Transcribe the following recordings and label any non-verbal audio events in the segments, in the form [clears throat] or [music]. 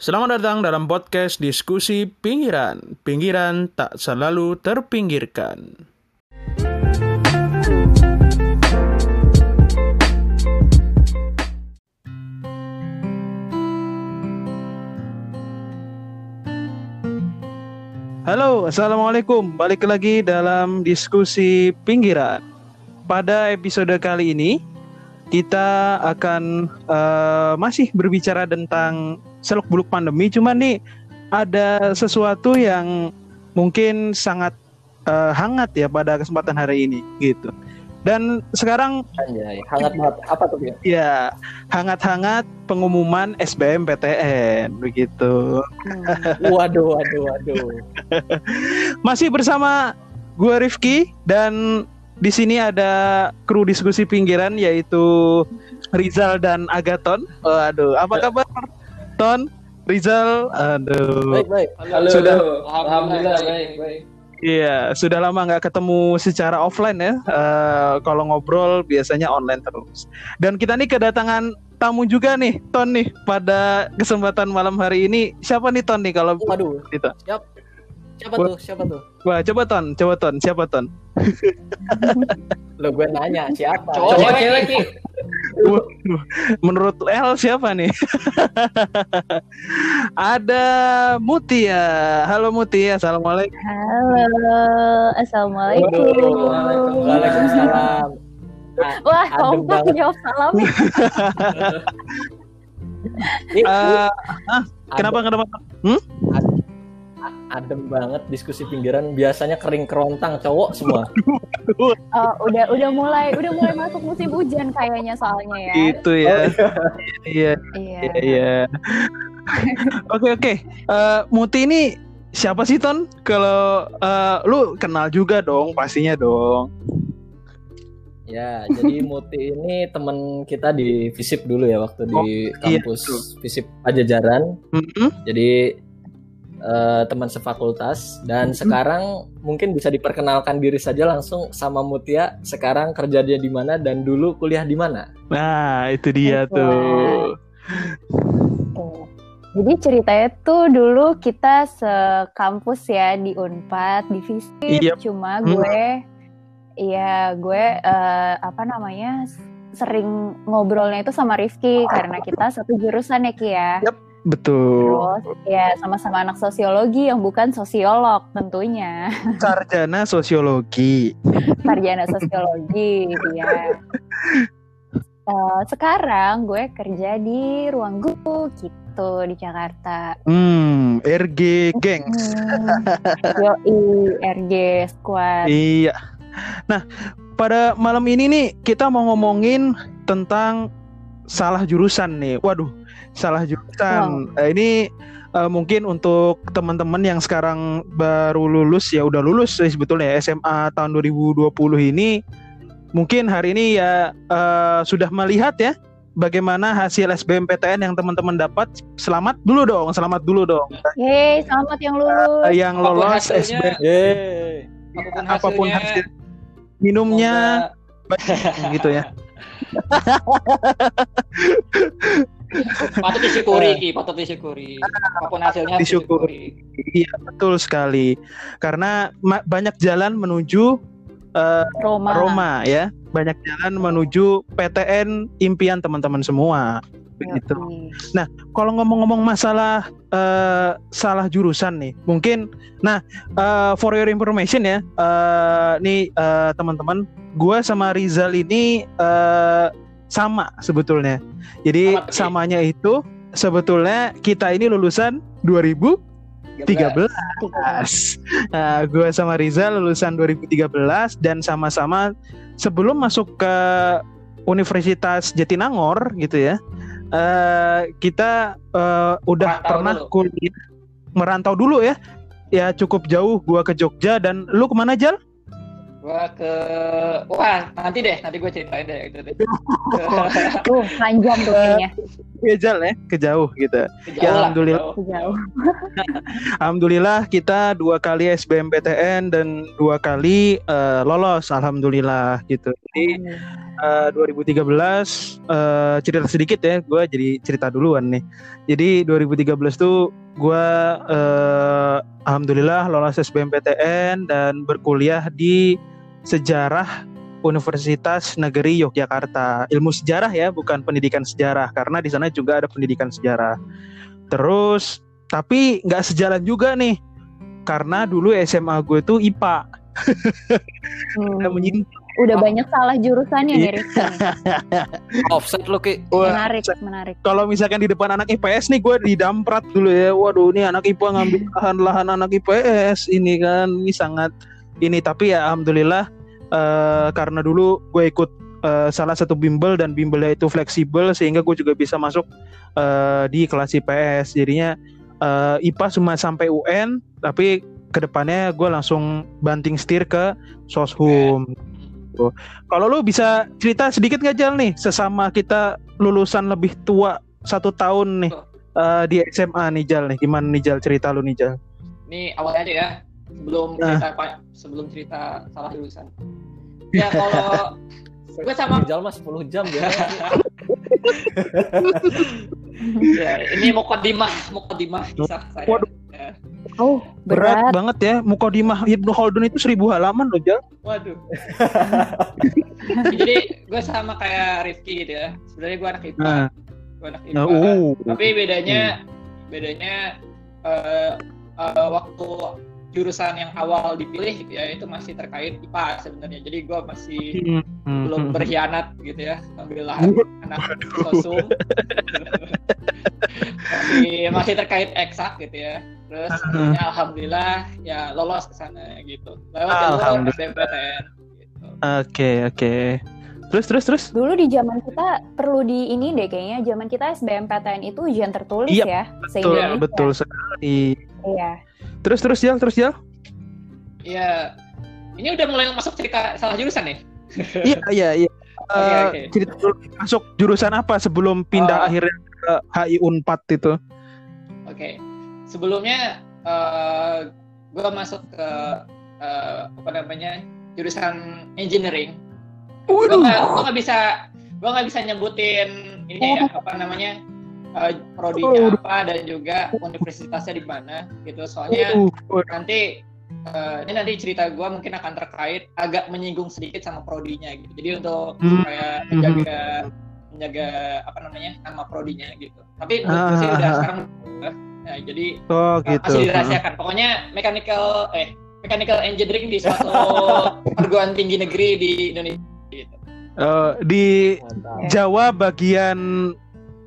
Selamat datang dalam podcast diskusi pinggiran. Pinggiran tak selalu terpinggirkan. Halo, assalamualaikum. Balik lagi dalam diskusi pinggiran. Pada episode kali ini, kita akan uh, masih berbicara tentang seluk beluk pandemi. Cuman nih ada sesuatu yang mungkin sangat uh, hangat ya pada kesempatan hari ini gitu. Dan sekarang Anjay, hangat banget. Apa tuh ya? ya hangat-hangat pengumuman SBMPTN begitu. Waduh, waduh, waduh. [laughs] Masih bersama gue Rifki dan di sini ada kru diskusi pinggiran yaitu Rizal dan Agaton. Waduh, apa kabar Ton? Rizal, aduh. Baik, baik. Halo, Sudah. halo. Alhamdulillah baik, baik. Iya, sudah lama nggak ketemu secara offline ya. Eh, kalau ngobrol biasanya online terus. Dan kita nih kedatangan tamu juga nih, Ton nih pada kesempatan malam hari ini. Siapa nih Ton nih kalau Waduh, gitu? siap. Siapa tuh? Siapa tuh? Wah, coba Ton, coba Ton, siapa Ton? Lo gue nanya siapa? Cowok Coba cewek cewek Ki. Waduh, [laughs] Menurut L siapa nih? [laughs] Ada Mutia. Halo Mutia, assalamualaikum. Halo, assalamualaikum. Waalaikumsalam. Ah, Wah, kompak banget. jawab salam. [laughs] Ini ah, adem- kenapa kenapa? Adem banget diskusi pinggiran biasanya kering kerontang cowok semua. Oh, udah udah mulai udah mulai masuk musim hujan kayaknya soalnya ya. Gitu ya. Iya, Iya. Iya, iya. Oke, oke. Eh, Muti ini siapa sih Ton? Kalau eh, lu kenal juga dong, pastinya dong. Ya, jadi [laughs] Muti ini teman kita di Visip dulu ya waktu di Oh, iya, kampus betul. Visip Pajajaran. Mm-mm. Jadi eh, teman sefakultas dan sekarang mungkin bisa diperkenalkan diri saja langsung sama Mutia. Sekarang kerjanya di mana dan dulu kuliah di mana? Nah, itu dia Baiklah. tuh. Oke. Jadi ceritanya tuh dulu kita sekampus ya di Unpad, di Visip. Iya. Cuma Hmm. gue iya, gue eh, apa namanya? sering ngobrolnya itu sama Rifki karena kita satu jurusan ya Ki ya. Betul. Terus ya sama-sama anak sosiologi yang bukan sosiolog tentunya. [laughs] Sarjana sosiologi. sarjana sosiologi ya. Eh, sekarang gue kerja di ruang guru gitu di Jakarta. Hmm, RG Gengs. Hmm, [laughs] Yoi, RG Squad. Iya. Nah, pada malam ini nih kita mau ngomongin tentang salah jurusan nih. Waduh, salah jurusan. Eh, ini eh, mungkin untuk teman-teman yang sekarang baru lulus ya udah lulus sih sebetulnya ya, SMA tahun 2020 ini mungkin hari ini ya eh, sudah melihat ya bagaimana hasil SBMPTN yang teman-teman dapat. Selamat dulu dong, selamat dulu dong. Yeay, selamat yang lulus. Eh, yang Apa pun lolos SBM Yeay. apa pun apa pun hasilnya, hasil minumnya semoga gitu ya. [laughs] patut disyukuri Ki, patut disyukuri. Apa pun hasilnya Disyukuri. disyukuri. Iya betul sekali. Karena ma- banyak jalan menuju eh, Roma. Roma ya, banyak jalan menuju PTN impian teman-teman semua. Begitu. Yoi. Kalau ngomong-ngomong masalah eh, salah jurusan nih, mungkin, nah eh, for your information ya, eh, nih eh, teman-teman, gue sama Rizal ini eh, sama sebetulnya. Jadi Sama, samanya itu sebetulnya kita ini lulusan 2000 13. Nah, gue sama Rizal lulusan 2013 dan sama-sama sebelum masuk ke Universitas Jatinangor gitu ya. eh, kita eh, udah Merantau pernah dulu. kuliah merantau dulu ya. Ya cukup jauh gua ke Jogja dan lu ke mana Jal? Gua ke wah nanti deh, nanti gue ceritain deh gitu deh. [laughs] Tuh, panjang tuh kayaknya. Ya Jal ya, ke jauh gitu. Ke Ya, lah, alhamdulillah. jauh. Jauh. [laughs] Alhamdulillah kita dua kali SBMPTN dan dua kali eh, lolos alhamdulillah gitu. Jadi eh, 2013 eh, cerita sedikit ya, gue jadi cerita duluan nih. Jadi 2013 tuh gue eh, alhamdulillah lolos SBMPTN dan berkuliah di sejarah Universitas Negeri Yogyakarta. Ilmu sejarah ya, bukan pendidikan sejarah karena di sana juga ada pendidikan sejarah. Terus tapi nggak sejalan juga nih karena dulu SMA gue tuh IPA. [laughs] Hmm. Menyimpang. Udah banyak salah jurusannya nih Iya. Rizky. [laughs] Offset lo Ki. Wah, Menarik, menarik. kalau misalkan di depan anak IPS nih gue didamprat dulu ya waduh ini anak IPA ngambil [laughs] lahan-lahan anak IPS ini kan ini sangat ini tapi ya alhamdulillah eh, karena dulu gue ikut eh, salah satu bimbel dan bimbelnya itu fleksibel sehingga gue juga bisa masuk eh, di kelas IPS jadinya eh, IPA cuma sampai UN tapi ke depannya gue langsung banting setir ke soshum kalau lu bisa cerita sedikit nggak Jal nih sesama kita lulusan lebih tua satu tahun nih eh, di SMA nih Jal nih gimana nih Jal cerita lu nih Jal? Ini awalnya aja ya, sebelum Nah. cerita sebelum cerita salah jurusan. Ya kalau [laughs] gue sama Rijal mah 10 jam ya. [laughs] ya, ini mukodimah, mukodimah kisah saya. Waduh. Oh, Berat, berat. banget ya Mukodimah Ibnu Khaldun itu seribu halaman loh Jal. Waduh. [laughs] Jadi gue sama kayak Rifki gitu ya. Sebenarnya gue anak IPA. Nah, Gue anak IPA. nah uh. Tapi bedanya bedanya eh, eh, waktu jurusan yang awal dipilih gitu ya itu masih terkait IPA sebenarnya. Jadi gue masih Hmm, hmm, belum hmm. berkhianat gitu ya ambil lahan anak sosum masih masih terkait eksak gitu ya terus akhirnya alhamdulillah ya lolos ke sana gitu lewat jalur Alhamdulillah. SBMPTN gitu. Oke oke. Terus terus terus. Dulu di zaman kita perlu di ini deh kayaknya zaman kita SBMPTN itu ujian tertulis Iya, ya. Betul se-Indonesia. betul sekali. Iya. Terus terus Jal terus ya ini udah mulai masuk cerita salah jurusan nih [laughs] Iya iya iya. Oke, Eh, oke. cerita dulu masuk jurusan apa sebelum pindah Oh. akhirnya ke HI Unpad itu? oke sebelumnya eh gue masuk ke eh, apa namanya jurusan engineering gue nggak bisa gue nggak bisa nyebutin ini ya apa namanya eh, prodinya apa dan juga universitasnya di mana gitu. Soalnya Uh, nanti eh, ini nanti cerita gue mungkin akan terkait agak menyinggung sedikit sama prodinya gitu. Jadi untuk Hmm. supaya menjaga menjaga apa namanya nama prodinya gitu. Tapi gue sih Ah. udah sekarang nah, jadi oh eh, gitu. masih dirahasiakan. Pokoknya mechanical eh mechanical engineering di suatu [laughs] perguruan tinggi negeri di Indonesia Eh, di Mantap. Jawa bagian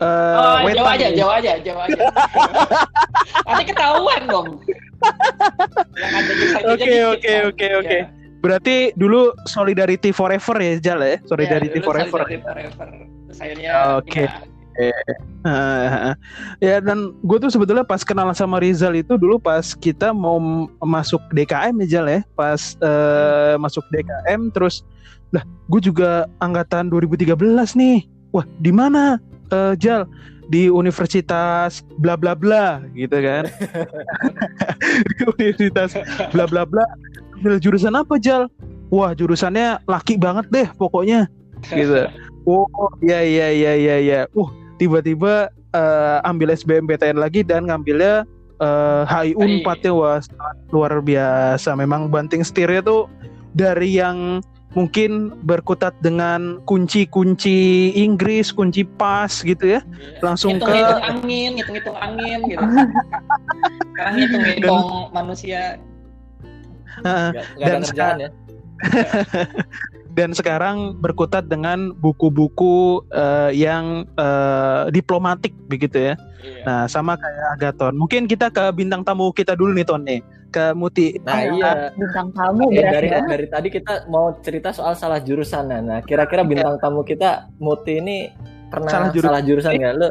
eh, Oh, wetan Jawa aja, ya? Jawa aja, Jawa aja. Nanti ketahuan dong. Oke oke oke oke. Ya. Berarti dulu Solidarity Forever ya Jal ya? Solidarity Ya, Forever. Solidarity Forever. Akhirnya Oke. pindah. Heeh. [laughs] ya dan gue tuh sebetulnya pas kenal sama Rizal itu dulu pas kita mau masuk DKM ya Jal ya pas eh, masuk DKM terus lah gue juga angkatan 2013 nih. Wah di mana? Eh, Jal di universitas bla bla bla gitu kan? Di [laughs] universitas bla bla bla. Ambil jurusan apa Jal? Wah jurusannya laki banget deh pokoknya. Gitu. Oh iya iya iya iya iya. Uh tiba-tiba eh, ambil SBMPTN lagi dan ngambilnya eh, HI Unpad ya wah luar biasa. Memang banting setirnya tuh dari yang mungkin berkutat dengan kunci-kunci Inggris, kunci pas gitu ya. Langsung ke- angin, hitung-hitung angin gitu. Sekarang hitung-hitung manusia. Heeh. Nggak- nggak ada Dan kerjaan ya. [laughs] dan sekarang berkutat dengan buku-buku eh, yang eh, diplomatik begitu ya. Iya. Nah, sama kayak Agaton. Mungkin kita ke bintang tamu kita dulu nih Ton nih. Ke Muti. Nah iya. Bintang tamu Eh, dari banget. dari tadi kita mau cerita soal salah jurusan. Nah, Nah, kira-kira bintang tamu kita Muti ini pernah Salah salah, jurusan. nggak? Lu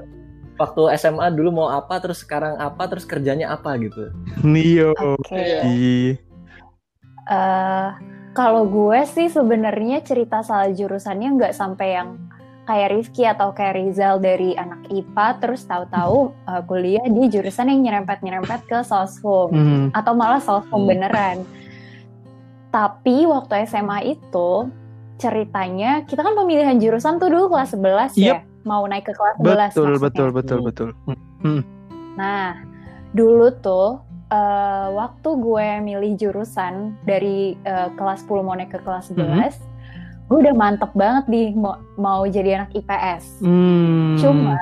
waktu SMA dulu mau apa, terus sekarang apa, terus kerjanya apa gitu? Nio. Oke. Iya. Ih. Eh, kalau gue sih sebenarnya cerita salah jurusannya nggak sampai yang kayak Rifki atau kayak Rizal dari anak IPA terus tahu-tahu eh, kuliah di jurusan yang nyerempet-nyerempet ke soshum Hmm. atau malah soshum Hmm. beneran. Tapi waktu SMA itu ceritanya kita kan pemilihan jurusan tuh dulu kelas 11 ya. Mau naik ke kelas 11 Betul, maksudnya. betul, betul, Hmm. betul. Nah, dulu tuh eh, waktu gue milih jurusan dari eh, kelas 10 mau naik ke kelas 11, gue udah mantep banget di mau, mau jadi anak IPS. Hmm. Cuma.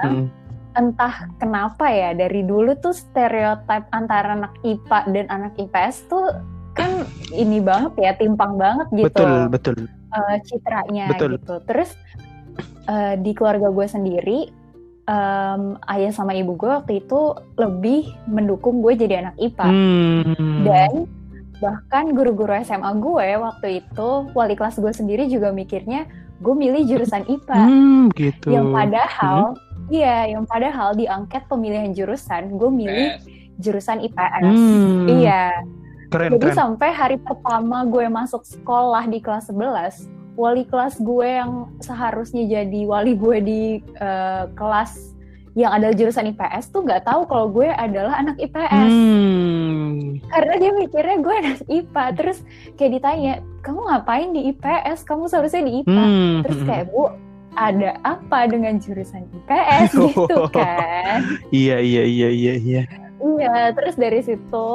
Entah kenapa ya dari dulu tuh stereotip antara anak IPA dan anak IPS tuh kan ini banget ya timpang banget gitu betul, betul. eh, citranya Betul. gitu. Terus eh, di keluarga gue sendiri, em, ayah sama ibu gue waktu itu lebih mendukung gue jadi anak IPA. Hmm. Dan bahkan guru-guru SMA gue waktu itu, wali kelas gue sendiri juga mikirnya gue milih jurusan IPA. Hmm, gitu. Yang padahal, iya, yang padahal di angket pemilihan jurusan gue milih jurusan IPS. Hmm. Iya. Keren, Jadi keren. sampai hari pertama gue masuk sekolah di kelas 11, wali kelas gue yang seharusnya jadi wali gue di eh, kelas yang ada jurusan IPS tuh nggak tahu kalau gue adalah anak IPS. Hmm. Karena dia mikirnya gue anak IPA. Terus kayak ditanya, kamu ngapain di IPS? Kamu seharusnya di IPA. Hmm. Terus kayak, Bu, ada apa dengan jurusan IPS [laughs] gitu kan? Iya, iya, iya, iya, iya. Iya, terus dari situ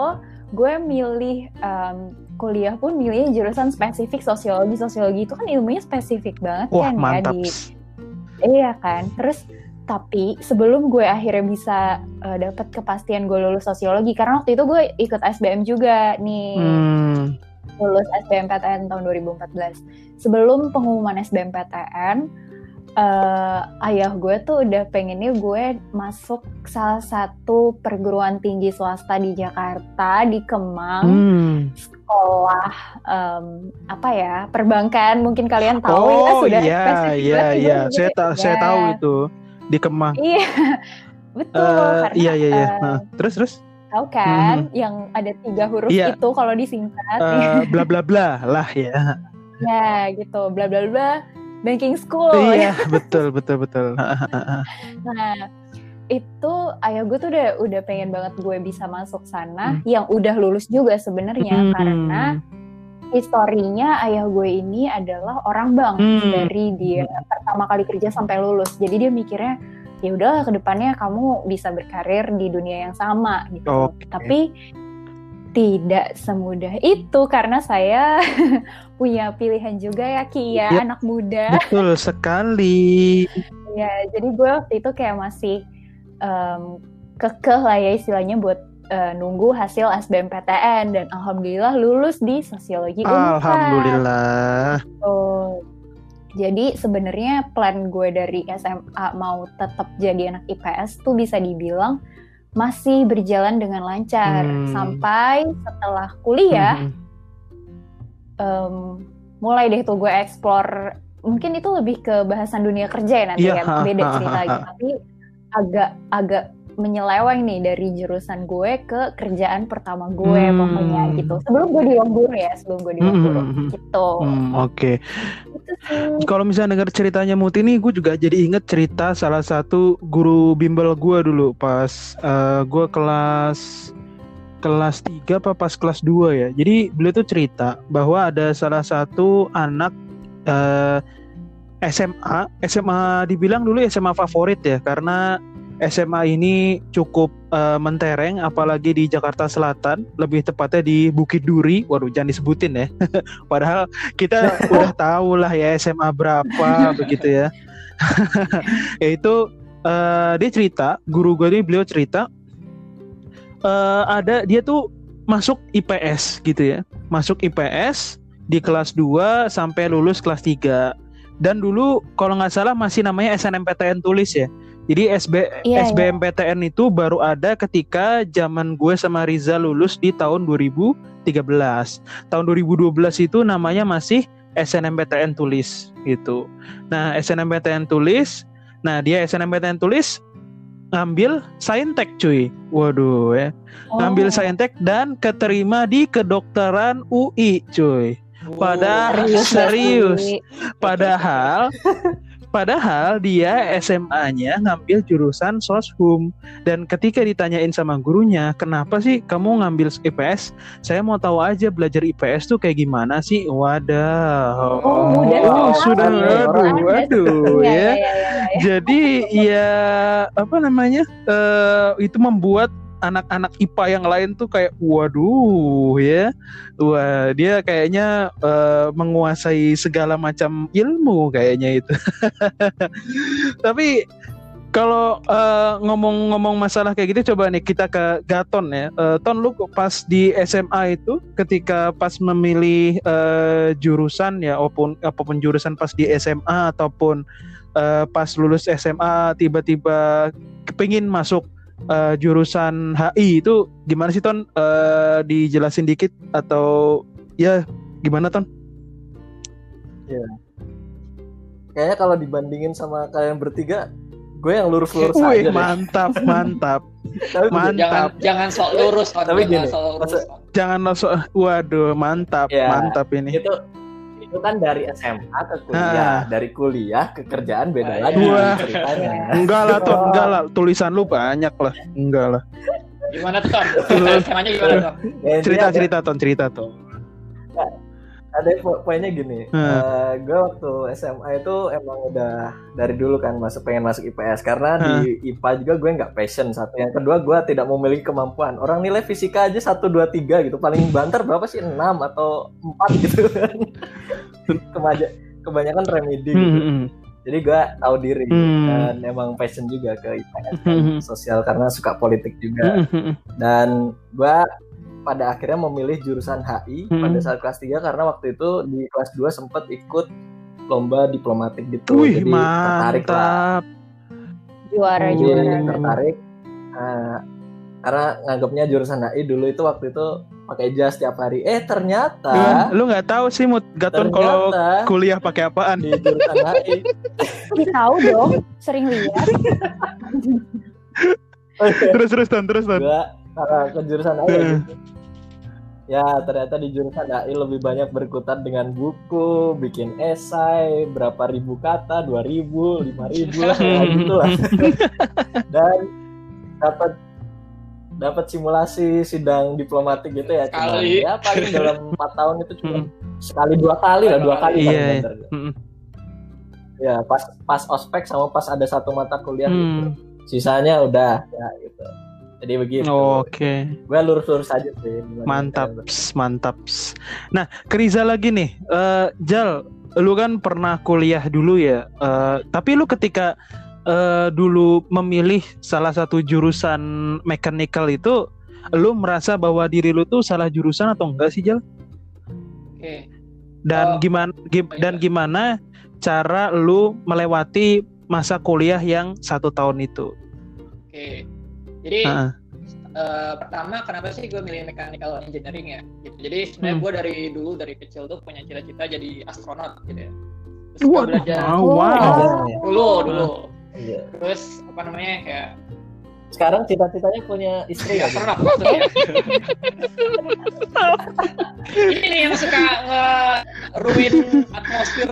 gue milih em, kuliah pun milihnya jurusan spesifik sosiologi. Sosiologi itu kan ilmunya spesifik banget Wah, kan mantap. ya di Iya kan. Terus tapi sebelum gue akhirnya bisa eh, dapat kepastian gue lulus sosiologi karena waktu itu gue ikut SBM juga nih. Hmm. Lulus SBMPTN tahun 2014. Sebelum pengumuman SBMPTN eh, ayah gue tuh udah pengennya gue masuk salah satu perguruan tinggi swasta di Jakarta di Kemang Hmm. sekolah em, apa ya perbankan mungkin kalian tahu ya Oh sudah iya, iya, iya. gitu Saya tahu, saya ya. tahu itu di Kemang. Iya, [laughs] betul. Karena iya, iya, iya. Hah. Terus, terus. tahu kan, yang ada tiga huruf Iya. itu kalau disingkat, Eh, [laughs] bla bla bla lah ya. ya gitu, bla bla bla, banking school. Iya, betul, betul, betul. [laughs] Nah, itu ayah gue tuh udah udah pengen banget gue bisa masuk sana, Hmm. yang udah lulus juga sebenarnya Hmm. karena historinya ayah gue ini adalah orang bank Hmm. dari dia pertama kali kerja sampai lulus. Jadi dia mikirnya ya udahlah ke depannya kamu bisa berkarir di dunia yang sama gitu. Oke. Tapi tidak semudah itu karena saya [laughs] punya pilihan juga ya Ki ya Yep. anak muda. Betul sekali. Ya jadi gue waktu itu kayak masih em, kekeh lah ya istilahnya buat eh, nunggu hasil SBMPTN dan alhamdulillah lulus di sosiologi Unpad. Alhamdulillah. Oh. Jadi sebenarnya plan gue dari SMA mau tetap jadi anak IPS tuh bisa dibilang masih berjalan dengan lancar Hmm. sampai setelah kuliah Mhm. em, mulai deh tuh gue explore mungkin itu lebih ke bahasan dunia kerja ya nanti Iya, kan beda [laughs] cerita lagi tapi agak agak menyeleweng nih dari jurusan gue ke kerjaan pertama gue Hmm. pokoknya gitu sebelum gue di ruang guru ya sebelum gue di ruang guru Mhm. gitu Hmm, Oke. Itu sih. Kalau misalnya dengar ceritanya Muti nih, gue juga jadi inget cerita salah satu guru bimbel gue dulu pas eh, gue kelas kelas 3 apa pas kelas 2 ya. Jadi beliau tuh cerita bahwa ada salah satu anak eh, SMA, SMA dibilang dulu SMA favorit ya karena SMA ini cukup eh, mentereng apalagi di Jakarta Selatan, lebih tepatnya di Bukit Duri. Waduh, jangan disebutin ya. [laughs] Padahal kita [laughs] udah tahu lah ya SMA berapa [laughs] begitu ya. Yaitu eh, dia cerita, guru gue ini beliau cerita eh, ada dia tuh masuk IPS gitu ya. Masuk IPS di kelas 2 sampai lulus kelas 3. Dan dulu kalau nggak salah masih namanya SNMPTN tulis ya. Jadi SB, Iya, iya. SBMPTN itu baru ada ketika zaman gue sama Riza lulus di tahun 2013. Tahun 2012 itu namanya masih SNMPTN tulis gitu. Nah, SNMPTN tulis, nah dia SNMPTN tulis ngambil Saintek cuy. Waduh ya. Ngambil Oh, Saintek dan keterima di kedokteran UI cuy. Pada serius, serius. Padahal [laughs] Padahal dia SMA-nya ngambil jurusan soshum dan ketika ditanyain sama gurunya, "Kenapa sih kamu ngambil IPS?" Saya mau tahu aja belajar IPS tuh kayak gimana sih? Wadah. Oh, Oh, sekali. sudah aduh, Ada aduh Iya, ya. iya, iya. Jadi ya apa namanya? eh itu membuat anak-anak IPA yang lain tuh kayak waduh ya. Wah, dia kayaknya eh, menguasai segala macam ilmu kayaknya itu. [laughs] Tapi kalau eh, ngomong-ngomong masalah kayak gitu coba nih kita ke Gaton ya. Eh, Ton lu pas di SMA itu ketika pas memilih eh, jurusan ya apa pun apa pun jurusan pas di SMA ataupun eh, pas lulus SMA tiba-tiba kepingin masuk eh, jurusan HI itu gimana sih Ton? Eh, dijelasin dikit atau ya gimana Ton? Kayaknya kalau dibandingin sama kalian bertiga, gue yang lurus-lurus Wih aja deh. mantap mantap [laughs] Tapi mantap. Jangan jangan sok lurus. Tapi Jangan gini, sok lurus. jangan langsung waduh mantap Ya. mantap ini. itu itu kan dari SMA ke kuliah, Ah. dari kuliah ke kerjaan beda Ah, lagi Wah. ceritanya. Enggak lah Ton, enggak lah tulisan lu banyak lah. Enggak lah. Gimana tuh, Ton? Gimana, Ton? Cerita cerita Ton, cerita Ton. Ada po- poinnya gini Hmm. eh, gue waktu SMA itu emang udah dari dulu kan masuk pengen masuk IPS karena di IPA juga gue nggak passion satu. Yang kedua gue tidak memiliki kemampuan. Orang nilai fisika aja satu dua tiga gitu. Paling banter berapa sih? Enam atau empat gitu kan. [laughs] Kemaja- kebanyakan remedi gitu. Hmm, hmm, jadi gue tahu diri Hmm. dan emang passion juga ke IPS Hmm. sosial karena suka politik juga. Hmm, hmm, dan gue pada akhirnya memilih jurusan HI Hmm. pada saat kelas 3 karena waktu itu di kelas 2 sempat ikut lomba diplomatik gitu Wih jadi tertarik lah mantap. Juara jadi juara. tertarik Nah, karena nganggapnya jurusan HI dulu itu waktu itu pakai jas tiap hari eh ternyata Lu nggak tahu sih Mut Gaton kalau kuliah pakai apaan? di jurusan HI [laughs] tahu dong, sering lihat. terus terus Ton, terus gue karena ke jurusan HI Hmm. gitu. Ya ternyata di jurusan HI lebih banyak berkutat dengan buku, bikin esai, berapa ribu kata, dua ribu, lima ribu lah, kayak [laughs] gitu lah. Dan dapat dapat simulasi sidang diplomatik gitu ya, cuma Sekali. ya paling dalam empat tahun itu cuma sekali dua kali lah, dua kali Iya, paling iya. bener. Hmm, Ya pas pas ospek sama pas ada satu mata kuliah gitu. hmm. Sisanya udah ya gitu. Jadi begitu. Oke. Gue lurus-lurus aja sih. Mantap, mantap. Nah, ke Riza lagi nih. Eh, Jal, lu kan pernah kuliah dulu ya. Eh, tapi lu ketika eh, dulu memilih salah satu jurusan mechanical itu, lu merasa bahwa diri lu tuh salah jurusan atau enggak sih, Jal? Oke. Dan Oh, gimana gim- iya. dan gimana cara lu melewati masa kuliah yang satu tahun itu? Oke. Jadi Heeh. eh, pertama kenapa sih gue milih mechanical engineering ya? Gitu. Jadi sebenarnya Hmm. gue dari dulu dari kecil tuh punya cita-cita jadi astronot gitu ya. Terus gue belajar wow, Oh. wow. dulu dulu. Iya. Terus apa namanya kayak Sekarang cita-citanya punya istri ya? astronot maksudnya. [laughs] Ini nih yang suka nge-ruin atmosfer.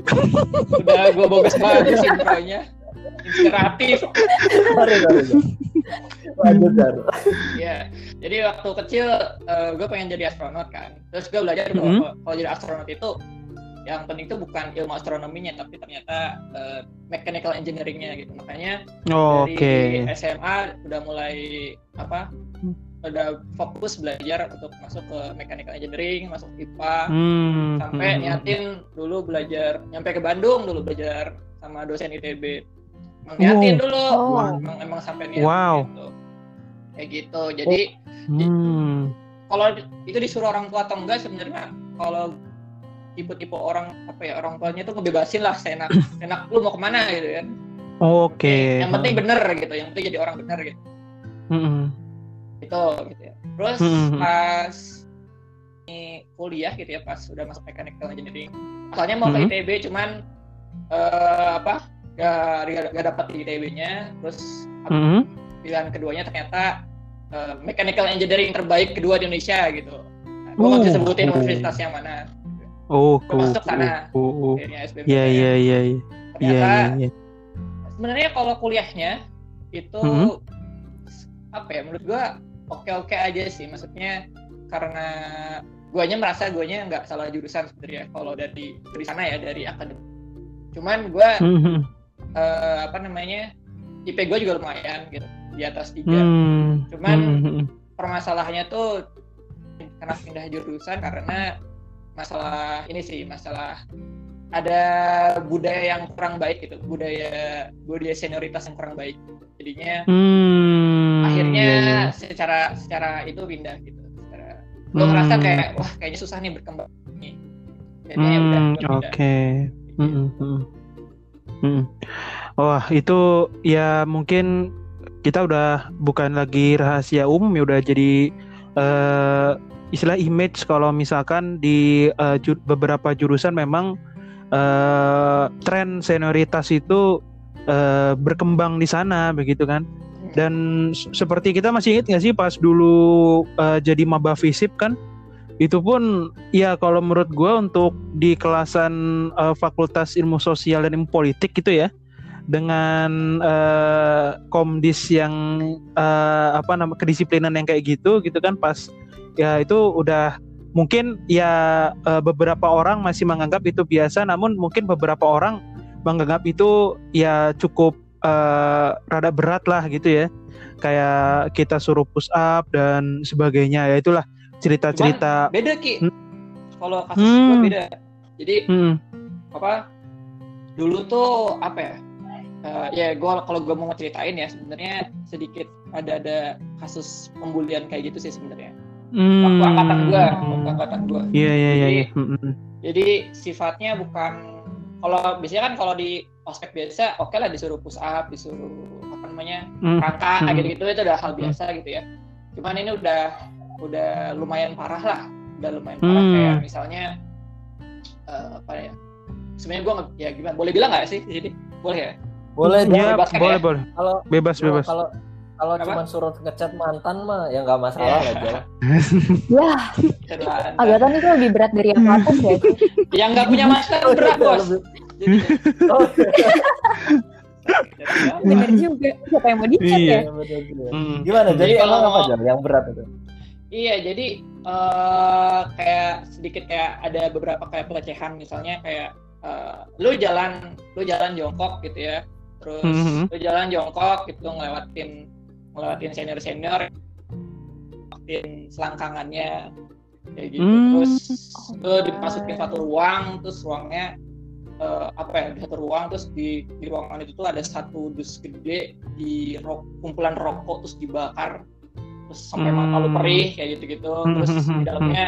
[laughs] Udah gue bagus-bagus intronya. Inspiratif. Iya, jadi waktu kecil gue pengen jadi astronot kan. Terus gue belajar Mhm. bahwa kalau jadi astronot itu yang penting itu bukan ilmu astronominya, tapi ternyata eh, mechanical engineeringnya gitu. Makanya Oke. dari SMA udah mulai apa? Hmm. Udah fokus belajar untuk masuk ke mechanical engineering, masuk IPA, Hmm, sampai hmm, niatin dulu belajar, nyampe ke Bandung dulu belajar sama dosen ITB. Emang niatin dulu, Oh. emang, emang sampai niatin Wow. gitu. Kayak gitu. Jadi Hmm. kalau itu disuruh orang tua atau enggak sebenarnya kalau tipe-tipe orang apa ya orang tuanya tuh ngebebasin lah seenak [coughs] enak lu mau ke mana gitu kan Oke. yang penting bener gitu yang penting jadi orang bener gitu Mm-mm. gitu gitu ya terus Hmm. pas ini kuliah gitu ya pas udah masuk mechanical engineering soalnya mau Hmm. ke ITB cuman eh, apa gak, gak, gak dapet di ITB-nya terus Mm-mm. pilihan keduanya ternyata eh, mechanical engineering terbaik kedua di Indonesia gitu nah, gue nggak bisa Oh. sebutin Oh. universitas yang mana Oh, Gua masuk sana. oh, oh, oh. Iya, iya, iya. iya. Iya, ternyata iya, iya. sebenarnya kalau kuliahnya itu Mhm. apa ya menurut gua oke-oke aja sih maksudnya karena guanya merasa guanya nggak salah jurusan sebenarnya kalau dari dari sana ya dari akademik cuman gua Mhm. Eh, apa namanya IP gua juga lumayan gitu di atas tiga Hmm. Cuman Mhm. permasalahannya tuh karena pindah jurusan karena masalah ini sih masalah ada budaya yang kurang baik gitu budaya budaya senioritas yang kurang baik jadinya Hmm, akhirnya iya, iya. secara secara itu pindah gitu secara gue Hmm. ngerasa kayak wah kayaknya susah nih berkembang nih jadinya ya udah Hmm, pindah. oke. Mm, mm, mm. Mm. Wah, itu ya mungkin kita udah bukan lagi rahasia umum ya udah jadi eh, istilah image kalau misalkan di eh, ju- beberapa jurusan memang eh, tren senioritas itu eh, berkembang di sana begitu kan. Dan s- seperti kita masih ingat nggak sih pas dulu eh, jadi maba visip kan itu pun ya kalau menurut gue untuk di kelasan eh, Fakultas Ilmu Sosial dan Ilmu Politik gitu ya dengan eh, komdis yang eh, apa nama kedisiplinan yang kayak gitu gitu kan pas ya itu udah mungkin ya eh, beberapa orang masih menganggap itu biasa namun mungkin beberapa orang menganggap itu ya cukup eh, rada berat lah gitu ya. Kayak kita suruh push up dan sebagainya ya itulah cerita-cerita beda ki Hmm. kalau kasus gue Hmm. beda jadi Hmm, apa dulu tuh apa ya eh, ya gue kalau gue mau ceritain ya sebenarnya sedikit ada ada kasus pembulian kayak gitu sih sebenarnya hmm. waktu angkatan gue waktu angkatan gue Iya iya iya. Jadi- iya. Hmm, hmm. jadi sifatnya bukan kalau biasanya kan kalau di ospek biasa oke lah disuruh push up disuruh apa namanya Hmm, rangka Hmm. gitu gitu itu udah hal biasa gitu ya cuman ini udah udah lumayan parah lah udah lumayan parah Hmm. kayak misalnya eh, apa ya sebenarnya gue ya gimana boleh bilang nggak sih di sini boleh ya Boleh. Ya, bebaskan boleh ya? boleh. Kalau Bebas bebas. kalau kalau cuma suruh ngechat mantan mah ya nggak masalah Iya. lah [laughs] Jal. Ya. Agatha itu lebih berat dari yang apa pun ya. [laughs] yang nggak punya master berat bos Jadi, [laughs] Oh, Bener juga. Siapa yang mau dicat Iya. ya? iya. Hmm. Gimana? Jadi Jadi emang kalau- apa Jal yang berat itu? Iya, jadi eh, kayak sedikit kayak ada beberapa kayak pelecehan misalnya kayak eh, lu jalan lu jalan jongkok gitu ya. Terus Mhm. lu jalan jongkok gitu ngelewatin ngelewatin senior senior ngelewatin selangkangannya kayak gitu. Hmm. Terus lu dimasukin satu ruang terus ruangnya eh, apa ya di satu ruang terus di di ruangan itu tuh ada satu dus gede di ro- kumpulan rokok terus dibakar terus sampai mata lu Hmm. perih kayak gitu-gitu terus di [laughs] dalamnya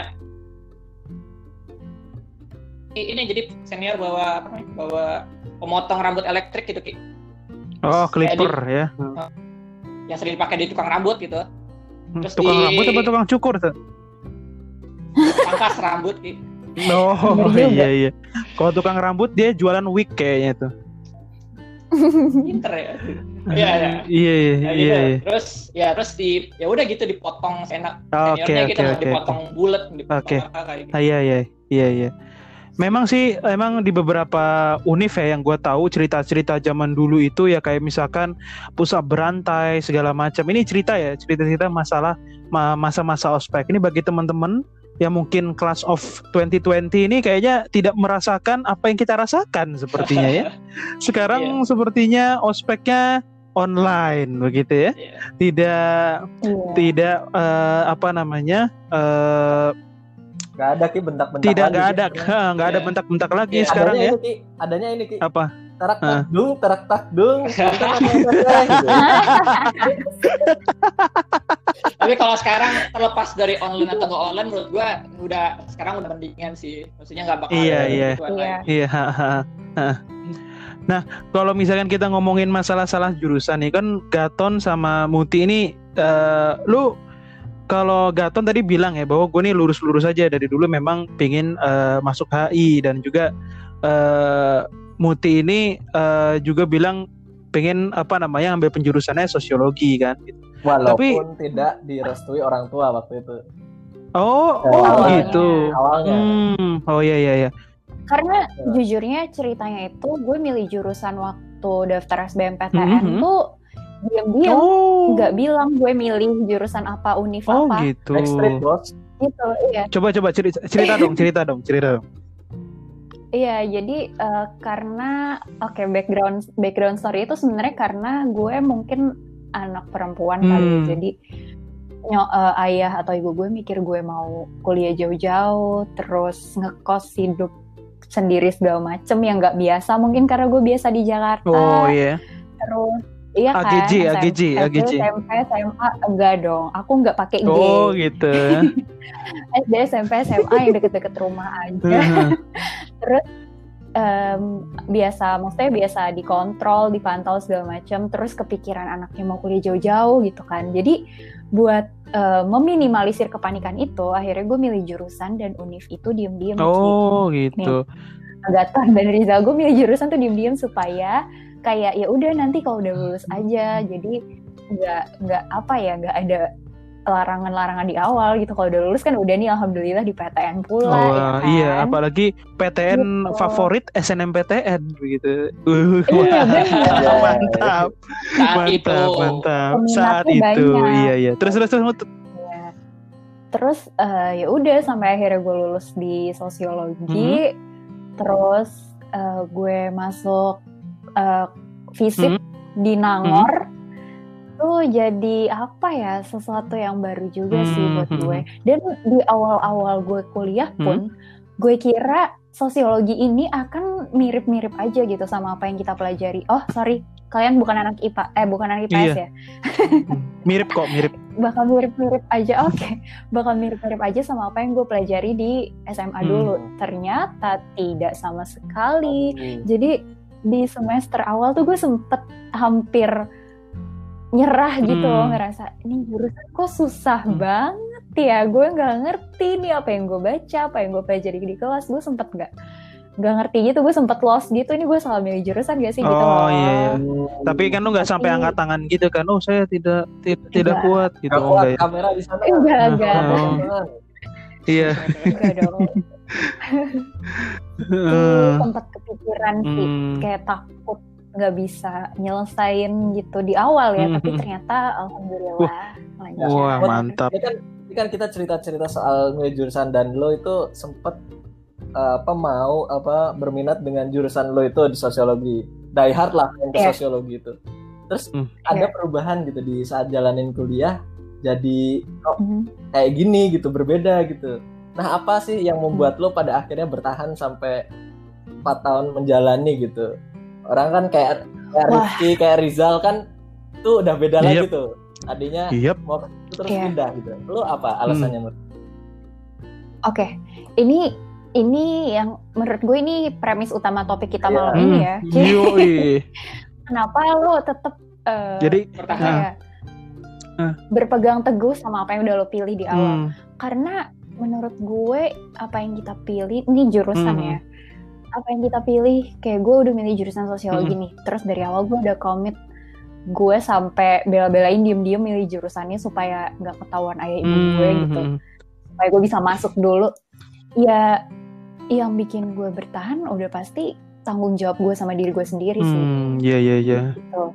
ini jadi senior bawa apa namanya bawa pemotong rambut elektrik gitu Ki. Oh, clipper ya. yang sering dipakai di tukang rambut gitu Terus tukang di- rambut apa tukang cukur tuh? pangkas rambut Ki. [laughs] Oh, iya iya. Kalau tukang rambut dia jualan wig kayaknya tuh. Pinter ya Iya, iya. Iya iya Ya, iya. gitu. iya. terus ya terus di ya udah gitu dipotong senak Oke seniornya oke gitu oke. dipotong bulat dipotong Oke. apa kayak gitu Ah, Iya iya iya iya. Memang sih emang di beberapa univ ya yang gue tahu cerita-cerita zaman dulu itu ya kayak misalkan pusat berantai segala macam. Ini cerita ya cerita-cerita masalah ma- masa-masa ospek. Ini bagi teman-teman yang mungkin class of 2020 ini kayaknya tidak merasakan apa yang kita rasakan sepertinya ya. [laughs] Sekarang sepertinya ospeknya online begitu ya. Iya. Tidak Iya. tidak eh, apa namanya? eh, Nggak ada ki bentak-bentak. tidak lagi, nggak Ki, ada nggak ada Iya. bentak-bentak lagi Iya, sekarang adanya ya Itu, Ki. Adanya ini ki. apa Tarak Ah. tak dung, tarak tak dung. Kita pakai pakai, gitu. Tapi kalau sekarang terlepas dari online atau nggak online, menurut gua udah sekarang udah mendingan sih. Maksudnya nggak bakal Iya, ada iya. Iya. lagi. iya nah kalau misalkan kita ngomongin masalah salah jurusan nih kan Gaton sama Muti ini eh, lu kalau Gaton tadi bilang ya bahwa gue nih lurus-lurus aja dari dulu memang pingin eh, masuk HI dan juga eh, Muti ini eh, juga bilang pengen apa namanya ambil penjurusannya sosiologi kan Walaupun tidak direstui orang tua waktu itu. oh oh awalnya. gitu Awalnya. Hmm, oh iya iya iya. Karena Ya. jujurnya ceritanya itu gue milih jurusan waktu daftar SBMPTN Mhm. tuh diam-diam Oh. nggak bilang gue milih jurusan apa univ Oh apa gitu. Backstreet bos. gitu. Iya. Coba coba cerita, cerita dong, cerita dong, cerita dong. Iya, jadi eh, karena oke background background story itu sebenarnya karena gue mungkin anak perempuan kali, ya. Hmm. jadi nyo- eh, ayah atau ibu gue mikir gue mau kuliah jauh-jauh, terus ngekos hidup sendiri segala macem yang nggak biasa mungkin karena gue biasa di Jakarta, Oh iya. terus iya kan AGJ, SMP, AGJ, AGJ. SMP, SMA enggak dong, aku nggak pakai G, Oh gitu. [laughs] SD, SMP, SMA yang deket-deket rumah aja. [laughs] terus em, biasa maksudnya biasa dikontrol dipantau segala macam terus kepikiran anaknya mau kuliah jauh-jauh gitu kan jadi buat eh, meminimalisir kepanikan itu akhirnya gue milih jurusan dan univ itu diem-diem oh gitu. Gaton dan Rizal gue milih jurusan tuh diem-diem supaya kayak ya udah nanti kalau udah lulus aja jadi nggak nggak apa ya nggak ada larangan-larangan di awal gitu kalau udah lulus kan udah nih alhamdulillah di PTN pula Oh ya kan? iya, apalagi PTN Gitu. favorit SNMPTN begitu. Uh, Iya, wah, bener. mantap, Saat itu. mantap, mantap. Saat Peminatnya itu, banyak. iya iya. Terus terus terus. Ya. Terus eh, ya udah sampai akhirnya gue lulus di sosiologi, Mhm. terus eh, gue masuk eh, fisip Mhm. di Nangor. Tuh jadi apa ya sesuatu yang baru juga sih buat Mhm. gue. Dan di awal-awal gue kuliah pun, gue kira sosiologi ini akan mirip-mirip aja gitu sama apa yang kita pelajari. Oh sorry, kalian bukan anak IPA, eh bukan anak IPS Iya. ya? Mirip kok, mirip. [laughs] bakal mirip-mirip aja oke bakal mirip-mirip aja sama apa yang gue pelajari di SMA Hmm. dulu ternyata tidak sama sekali Hmm. jadi di semester awal tuh gue sempet hampir nyerah gitu loh Hmm. ngerasa ini jurusan kok susah Hmm. banget ya gue nggak ngerti nih apa yang gue baca apa yang gue pelajari di kelas gue sempet nggak nggak ngerti gitu gue sempet lost gitu ini gue salah milih jurusan gak sih gitu Oh loh iya. Tapi kan lu nggak sampai angkat tangan gitu kan? Oh saya tidak tidak, tidak kuat gitu. Gak Oh, kuat enggak ya? kamera di sana. enggak enggak [laughs] Oh. Iya. enggak dong [laughs] Eh, sempat kepikiran sih hmm. kayak takut nggak bisa nyelesain gitu di awal ya tapi Mhm. ternyata alhamdulillah lancar Wah Buat- mantap. Ini kan, ini kan kita cerita-cerita soal milih jurusan dan lo itu sempet uh, apa mau apa berminat dengan jurusan lo itu di sosiologi. Die hard lah yang ke Iya. sosiologi itu. Terus Hmm. ada Iya. perubahan gitu di saat jalanin kuliah jadi oh, Mhm. kayak gini gitu berbeda gitu. Nah apa sih yang membuat lo pada akhirnya bertahan sampai 4 tahun menjalani gitu? Orang kan kayak kayak Wah. Rizky, kayak Rizal kan tuh udah beda lagi Yep. tuh. Tadinya Yep. mau terus Iya. pindah gitu. Lo apa alasannya? Mut? oke ini ini yang menurut gue ini premis utama topik kita Iya. malam ini ya Hmm. Yoi. [laughs] kenapa lo tetap eh, Jadi Bertahan. kayak Ah. berpegang teguh sama apa yang udah lo pilih di awal hmm, karena menurut gue apa yang kita pilih ini jurusan Mhm. ya apa yang kita pilih kayak gue udah milih jurusan sosiologi nih terus dari awal gue udah komit gue sampai bela-belain diem-diem milih jurusannya supaya nggak ketahuan ayah ibu gue hmm, gitu hmm. supaya gue bisa masuk dulu ya yang bikin gue bertahan udah pasti tanggung jawab gue sama diri gue sendiri sih Hmm, iya iya iya. gitu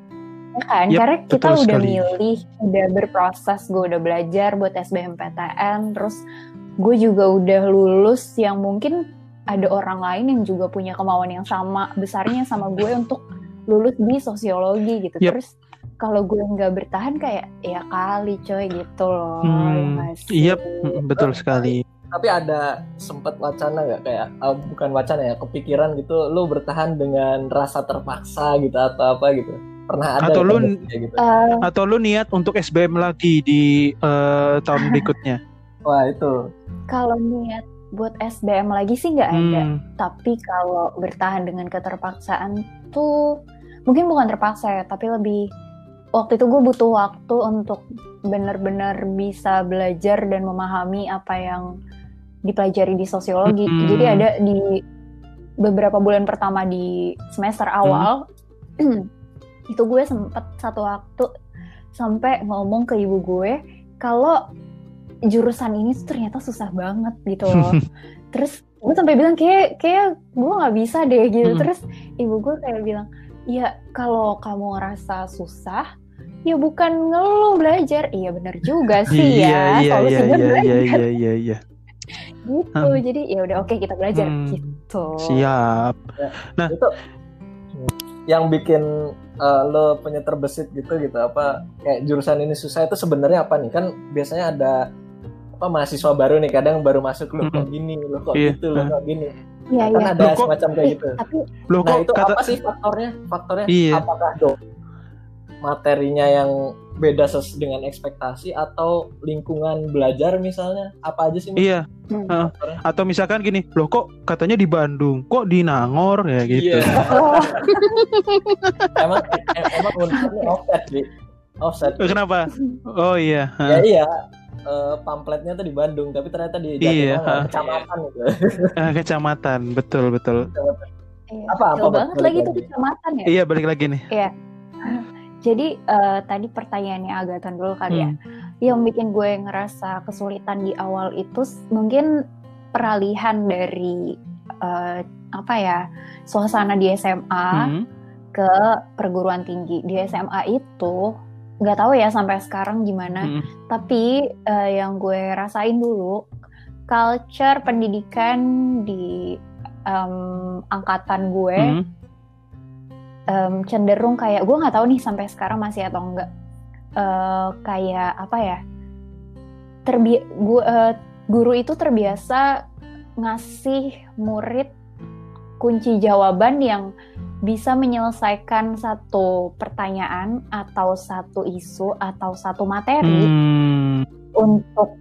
ya kan Yap, karena kita udah sekali. milih udah berproses gue udah belajar buat SBMPTN terus gue juga udah lulus yang mungkin ada orang lain yang juga punya kemauan yang sama besarnya sama gue untuk lulus di sosiologi gitu Yap. terus kalau gue nggak bertahan kayak ya kali coy gitu loh ya Hmm, sih? Yap, hmm, betul sekali. Tapi ada sempat wacana nggak kayak ah, bukan wacana ya kepikiran gitu lo bertahan dengan rasa terpaksa gitu atau apa gitu pernah ada Atau lu- gitu Eh, Atau lu niat untuk SBM lagi di eh, tahun [laughs] berikutnya? Wah itu. Kalau niat buat SBM lagi sih nggak ada. Hmm, tapi kalau bertahan dengan keterpaksaan tuh mungkin bukan terpaksa ya tapi lebih waktu itu gue butuh waktu untuk benar-benar bisa belajar dan memahami apa yang dipelajari di sosiologi. Mm-mm. jadi ada di beberapa bulan pertama di semester awal [clears throat] itu gue sempet satu waktu sampai ngomong ke ibu gue kalau jurusan ini tuh ternyata susah banget gitu loh. [laughs] Terus gue sampai bilang kayak kayak gue nggak bisa deh gitu. Hmm. terus ibu gue kayak bilang ya kalau kamu ngerasa susah ya bukan ngeluh belajar. Iya bener juga [laughs] sih iya ya iya iya solusinya iya belajar. iya iya iya. Iya [laughs] gitu Hmm. jadi ya udah oke kita belajar. Hmm. gitu. Siap. Itu yang bikin eh, lo punya terbesit gitu gitu apa kayak jurusan ini susah itu sebenarnya apa nih? Kan biasanya ada apa mahasiswa baru nih kadang baru masuk lo kok Mm-mm. gini? Lo kok Iya. gitu? Lo kok gini? Iya kan iya. ada Loh, semacam kayak gitu. Tapi loh nah kok itu kata apa sih faktornya? Faktornya Iya. apakah dong materinya yang beda ses dengan ekspektasi atau lingkungan belajar misalnya? Apa aja sih iya. Hmm. Heeh. faktornya? atau misalkan gini loh kok katanya di Bandung kok di Nangor? Ya gitu. Iya. oh, [laughs] emang em- emang offset sih offset. Eh, kenapa? Oh iya. Ya iya eh, pamfletnya tuh di Bandung tapi ternyata di Iya, kecamatan gitu [laughs] Eh, kecamatan betul betul iya. Apa- apa, Bang? banget Balik lagi lagi. kecamatan ya iya balik lagi nih [laughs] Jadi eh, tadi pertanyaannya Agatan dulu kali ya. Hmm. Yang bikin gue ngerasa kesulitan di awal itu mungkin peralihan dari eh, apa ya suasana di SMA Hmm. ke perguruan tinggi. Di SMA itu nggak tahu ya sampai sekarang gimana. Hmm. Tapi eh, yang gue rasain dulu culture pendidikan di em, angkatan gue Hmm. em, cenderung kayak gue nggak tahu nih sampai sekarang masih atau enggak Eh, kayak apa ya terbi gu- eh, guru itu terbiasa ngasih murid kunci jawaban yang bisa menyelesaikan satu pertanyaan atau satu isu atau satu materi Hmm. untuk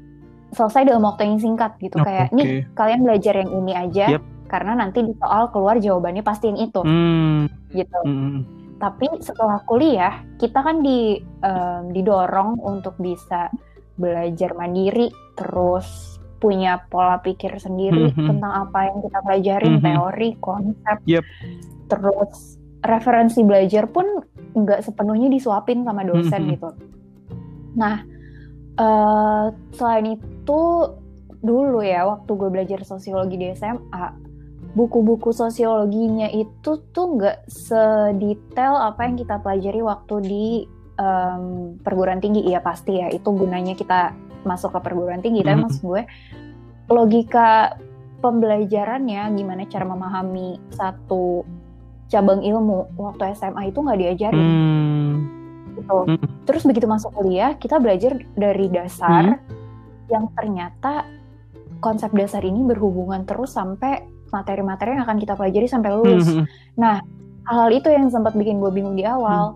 selesai dalam waktu yang singkat gitu Oh, kayak nih kalian belajar yang ini aja Yap. karena nanti di soal keluar jawabannya pasti yang itu Hmm. gitu Hmm. tapi setelah kuliah kita kan di em, didorong untuk bisa belajar mandiri terus punya pola pikir sendiri Mhm. tentang apa yang kita pelajarin Mhm. teori konsep Yep. Terus referensi belajar pun nggak sepenuhnya disuapin sama dosen Mhm. gitu nah eh, selain itu dulu ya waktu gue belajar sosiologi di SMA buku-buku sosiologinya itu tuh nggak sedetail apa yang kita pelajari waktu di em, perguruan tinggi ya pasti ya itu gunanya kita masuk ke perguruan tinggi tapi Mhm. maksud gue logika pembelajarannya gimana cara memahami satu cabang ilmu waktu SMA itu nggak diajarin Hmm. gitu. Hmm. Terus begitu masuk kuliah, kita belajar dari dasar yang ternyata konsep dasar ini berhubungan terus sampai materi-materi yang akan kita pelajari sampai lulus. Hmm. Hal itu yang sempat bikin gue bingung di awal.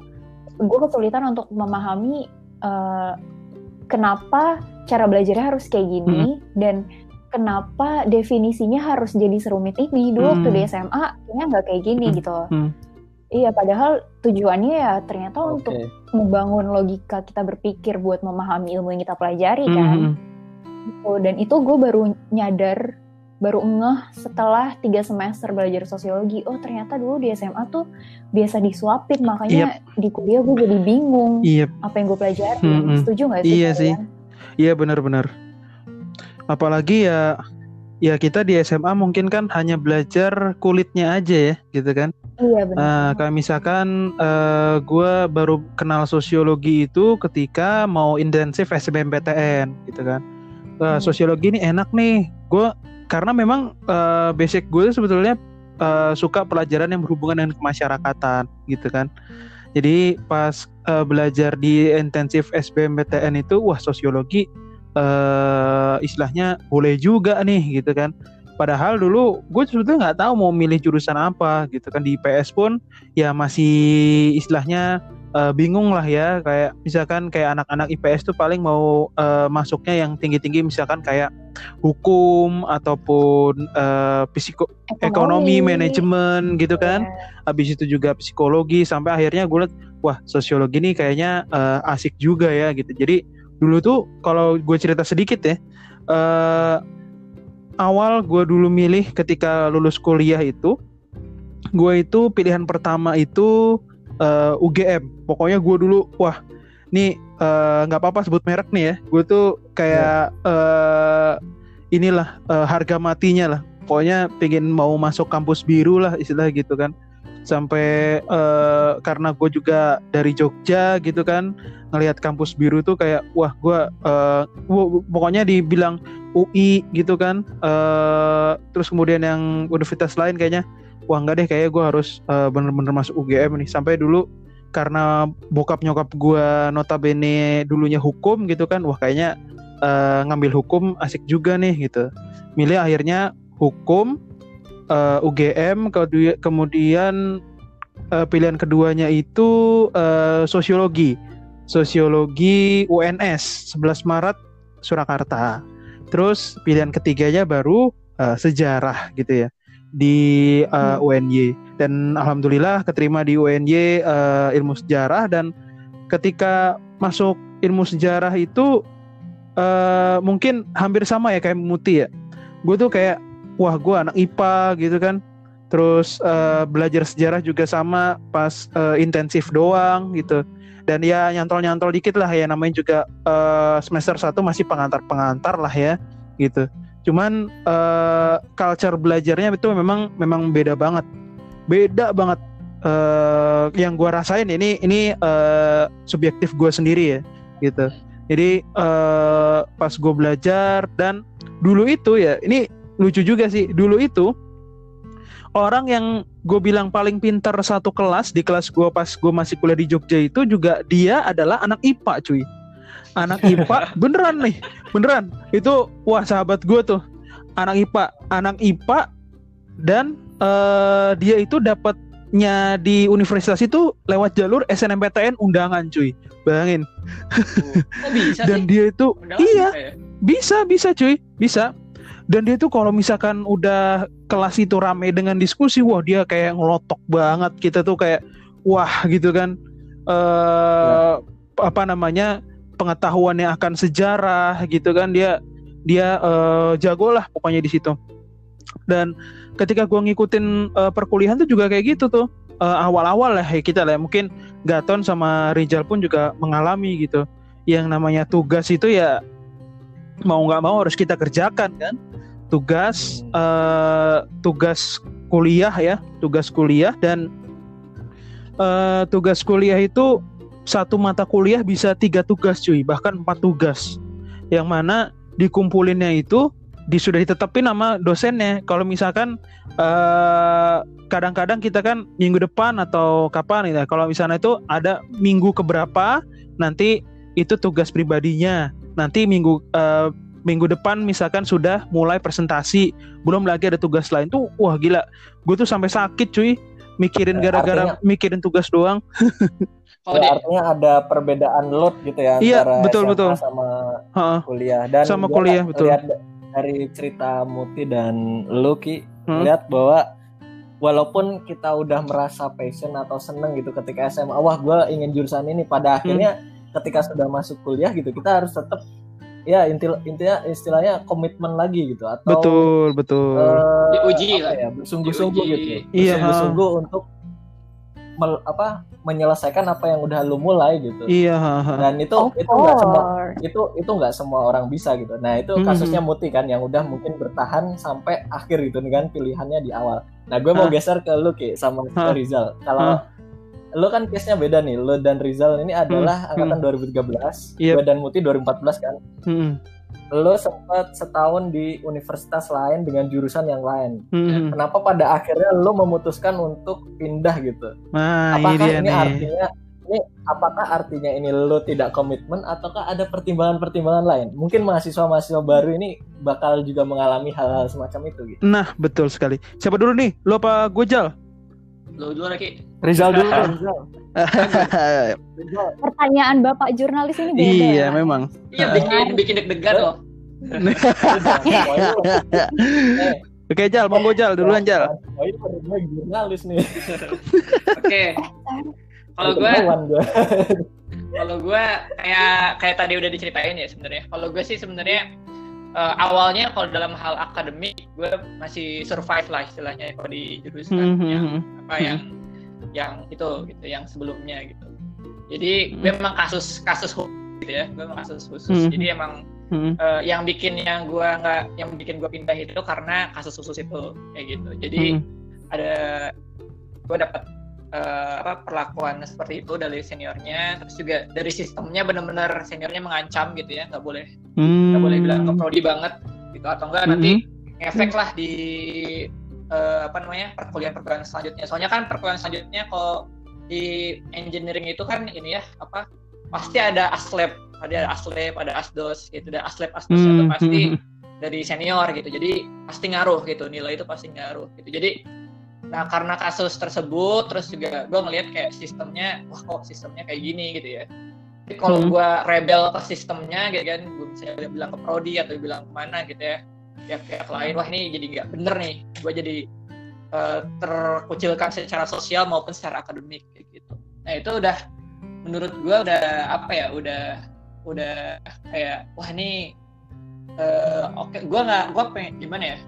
Gue kesulitan untuk memahami eh, kenapa cara belajarnya harus kayak gini dan kenapa definisinya harus jadi serumit ini. Dulu waktu Hmm. di SMA kayaknya nggak kayak gini Hmm. gitu. Hmm. Iya, padahal tujuannya ya ternyata untuk Oke. membangun logika kita berpikir buat memahami ilmu yang kita pelajari kan. Hmm. Gitu. Dan itu gue baru nyadar, baru ngeh setelah tiga semester belajar sosiologi. Oh ternyata dulu di SMA tuh biasa disuapin, makanya di kuliah gue jadi bingung Iya, apa yang gue pelajari. Mm-mm. Setuju nggak sih? Iya sih. kalian? iya benar-benar. Apalagi ya ya kita di SMA mungkin kan hanya belajar kulitnya aja ya, gitu kan. Iya benar. Nah, kayak misalkan eh gue baru kenal sosiologi itu ketika mau intensif SBMPTN gitu kan. Eh, Hmm. Sosiologi ini enak nih. Gue karena memang eh, basic gue sebetulnya eh, suka pelajaran yang berhubungan dengan kemasyarakatan gitu kan. Jadi pas eh, belajar di intensif SBMPTN itu wah sosiologi eh istilahnya boleh juga nih gitu kan. Padahal dulu gue sebetulnya nggak tahu mau milih jurusan apa gitu kan. Di IPS pun ya masih istilahnya eh, bingung lah ya. Kayak misalkan kayak anak-anak IPS tuh paling mau eh, masuknya yang tinggi-tinggi misalkan kayak hukum ataupun eh, psiko ekonomi. manajemen gitu kan. Iya. habis itu juga psikologi sampai akhirnya gue liat wah sosiologi nih kayaknya eh, asik juga ya gitu. Jadi dulu tuh kalau gue cerita sedikit ya eh, awal gue dulu milih ketika lulus kuliah itu gue itu pilihan pertama itu eh, UGM pokoknya gue dulu wah nih eh, nggak apa-apa sebut merek nih ya. Gue tuh kayak eh, inilah eh, harga matinya lah. Pokoknya pengen mau masuk kampus biru lah istilah gitu kan sampai uh, karena gue juga dari Jogja gitu kan ngelihat kampus biru tuh kayak wah gue uh, pokoknya dibilang UI gitu kan uh, terus kemudian yang universitas lain kayaknya wah enggak deh kayak gue harus uh, bener-bener masuk UGM nih. Sampai dulu karena bokap nyokap gue notabene dulunya hukum gitu kan wah kayaknya uh, ngambil hukum asik juga nih gitu. Milih akhirnya hukum uh, eh, UGM kemudian uh, pilihan keduanya itu uh, sosiologi. Sosiologi UNS 11 Maret Surakarta. Terus pilihan ketiganya baru uh, sejarah gitu ya di uh, hmm. UNY dan alhamdulillah keterima di UNY uh, ilmu sejarah. Dan ketika masuk ilmu sejarah itu uh, mungkin hampir sama ya kayak Muti ya. Gue tuh kayak wah gue anak IPA gitu kan. Terus uh, belajar sejarah juga sama pas uh, intensif doang gitu. Dan ya nyantol-nyantol dikit lah ya namanya juga uh, semester 1 masih pengantar-pengantar lah ya gitu. Cuman uh, culture belajarnya itu memang memang beda banget. Beda banget uh, yang gue rasain ini ini uh, subjektif gue sendiri ya gitu. Jadi uh, pas gue belajar dan dulu itu ya ini lucu juga sih. Dulu itu orang yang gue bilang paling pintar satu kelas di kelas gue pas gue masih kuliah di Jogja itu juga dia adalah anak IPA cuy. Anak IPA [laughs] beneran nih beneran. Itu wah sahabat gue tuh. Anak IPA anak IPA dan uh, dia itu dapatnya di universitas itu lewat jalur SNMPTN undangan cuy. Bayangin. Oh, bisa [laughs] dan sih? dia itu Undangan iya. ya? bisa bisa cuy. Bisa dan dia tuh kalau misalkan udah kelas itu rame dengan diskusi wah dia kayak ngelotok banget. Kita tuh kayak wah gitu kan. Eh uh, apa namanya pengetahuannya akan sejarah gitu kan. Dia dia uh, jago lah pokoknya di situ. Dan ketika gua ngikutin uh, perkuliahan tuh juga kayak gitu tuh. Uh, awal-awal lah ya kita lah. Mungkin Gaton sama Rizal pun juga mengalami gitu. Yang namanya tugas itu ya mau nggak mau harus kita kerjakan kan tugas uh, tugas kuliah ya tugas kuliah. Dan uh, tugas kuliah itu satu mata kuliah bisa tiga tugas cuy bahkan empat tugas. Yang mana dikumpulinnya itu di sudah ditetapin nama dosennya. Kalau misalkan kadang kadang-kadang kita kan minggu depan atau kapan ya. Kalau misalnya itu ada minggu keberapa nanti itu tugas pribadinya. Nanti minggu uh, minggu depan misalkan sudah mulai presentasi belum lagi ada tugas lain tuh wah gila gue tuh sampai sakit cuy mikirin eh, gara-gara mikirin tugas doang [laughs] Oh, ya, artinya ada perbedaan load gitu ya iya, antara betul, SMA betul. sama ha, kuliah dan sama kuliah betul. Lihat dari cerita Muti dan Luki hmm? lihat bahwa walaupun kita udah merasa passion atau seneng gitu ketika SMA, wah gue ingin jurusan ini pada akhirnya hmm. ketika sudah masuk kuliah gitu kita harus tetap ya intil intinya istilahnya komitmen lagi gitu atau betul betul. uh, diuji lah. ya bersungguh-sungguh gitu. Iya. Bersungguh-sungguh untuk mel, apa menyelesaikan apa yang udah lu mulai gitu. Iya dan itu of itu nggak semua itu itu nggak semua orang bisa gitu. Nah itu hmm. kasusnya Muti kan yang udah mungkin bertahan sampai akhir gitu kan pilihannya di awal. Nah gue mau geser ke lu ki sama ha. Rizal. Kalau lo kan case-nya beda nih. Lo dan Rizal ini adalah hmm. angkatan hmm. 2013. Yep. Gue dan Muti 2014 kan. Hmm. Lo sempat setahun di universitas lain dengan jurusan yang lain. Hmm. Kenapa pada akhirnya lo memutuskan untuk pindah gitu? Nah, Apakah ini, ini artinya ini apakah artinya ini lo tidak komitmen ataukah ada pertimbangan-pertimbangan lain? Mungkin mahasiswa-mahasiswa baru ini bakal juga mengalami hal-hal semacam itu gitu. Nah, betul sekali. Siapa dulu nih? Lo apa Gojal? Lo dulu lagi. Rizal dulu. [laughs] Rizal. [laughs] Pertanyaan Bapak jurnalis ini beda. Iya, memang. Iya, bikin bikin deg-degan loh. [laughs] Oke, Jal, monggo Jal, duluan Jal. Oh, ini jurnalis nih. Oke. Kalau gue kalau gue kayak kayak tadi udah diceritain ya sebenarnya. Kalau gue sih sebenarnya uh, awalnya kalau dalam hal akademik gue masih survive lah istilahnya kalau di jurusan mm -hmm. yang apa yang yang itu gitu yang sebelumnya gitu jadi -hmm. memang kasus kasus gitu ya memang kasus khusus mm -hmm. jadi emang Hmm. Eh, yang bikin yang gua nggak yang bikin gua pindah itu karena kasus khusus itu kayak gitu jadi Hmm. ada gua dapat eh, apa perlakuan seperti itu dari seniornya. Terus juga dari sistemnya benar-benar seniornya mengancam gitu ya nggak boleh Hmm. nggak boleh bilang ke prodi banget gitu. Atau enggak nanti efek lah di eh, apa namanya perkuliahan perkuliahan selanjutnya. Soalnya kan perkuliahan selanjutnya kalau di engineering itu kan ini ya apa pasti ada aslab ada aslab ada asdos gitu. Dan aslab asdos itu Hmm, pasti hmm, dari senior gitu. Jadi pasti ngaruh gitu nilai itu pasti ngaruh gitu. Jadi nah karena kasus tersebut terus juga gue ngelihat kayak sistemnya wah kok sistemnya kayak gini gitu ya. Jadi kalau Hmm. gue rebel ke sistemnya gitu kan gue bisa bilang ke prodi atau bilang ke mana gitu ya pihak-pihak lain wah ini jadi nggak bener nih. Gue jadi eh, terkucilkan secara sosial maupun secara akademik kayak gitu. Nah itu udah menurut gue udah apa ya udah udah kayak wah ini eh, oke. Gue nggak gue pengen gimana ya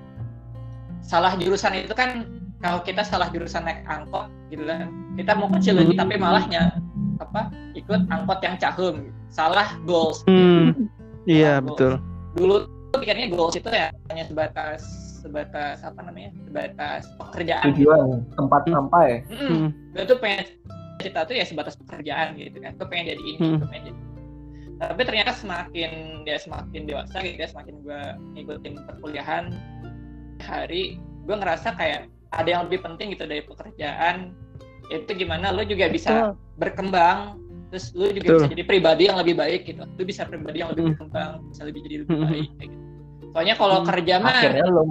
salah jurusan itu kan kalau kita salah jurusan naik angkot gitu kan kita mau kecil lagi tapi malahnya apa ikut angkot yang cahum salah goals Hmm. Iya betul. dulu tuh pikirnya goals itu ya hanya sebatas sebatas apa namanya sebatas pekerjaan gitu. tujuan tempat Hmm. sampai Mm-mm. Hmm. gue tuh pengen cerita tuh ya sebatas pekerjaan gitu kan gue pengen jadi ini Hmm. gue pengen jadi tapi ternyata semakin dia semakin dewasa gitu ya semakin gue ngikutin perkuliahan hari gue ngerasa kayak ada yang lebih penting gitu dari pekerjaan itu gimana lo juga bisa Betul. berkembang terus lu juga Betul. bisa jadi pribadi yang lebih baik gitu lu bisa pribadi yang lebih Hmm. berkembang bisa lebih jadi lebih Hmm. baik kayak gitu soalnya kalau Hmm. kerja mah akhirnya lo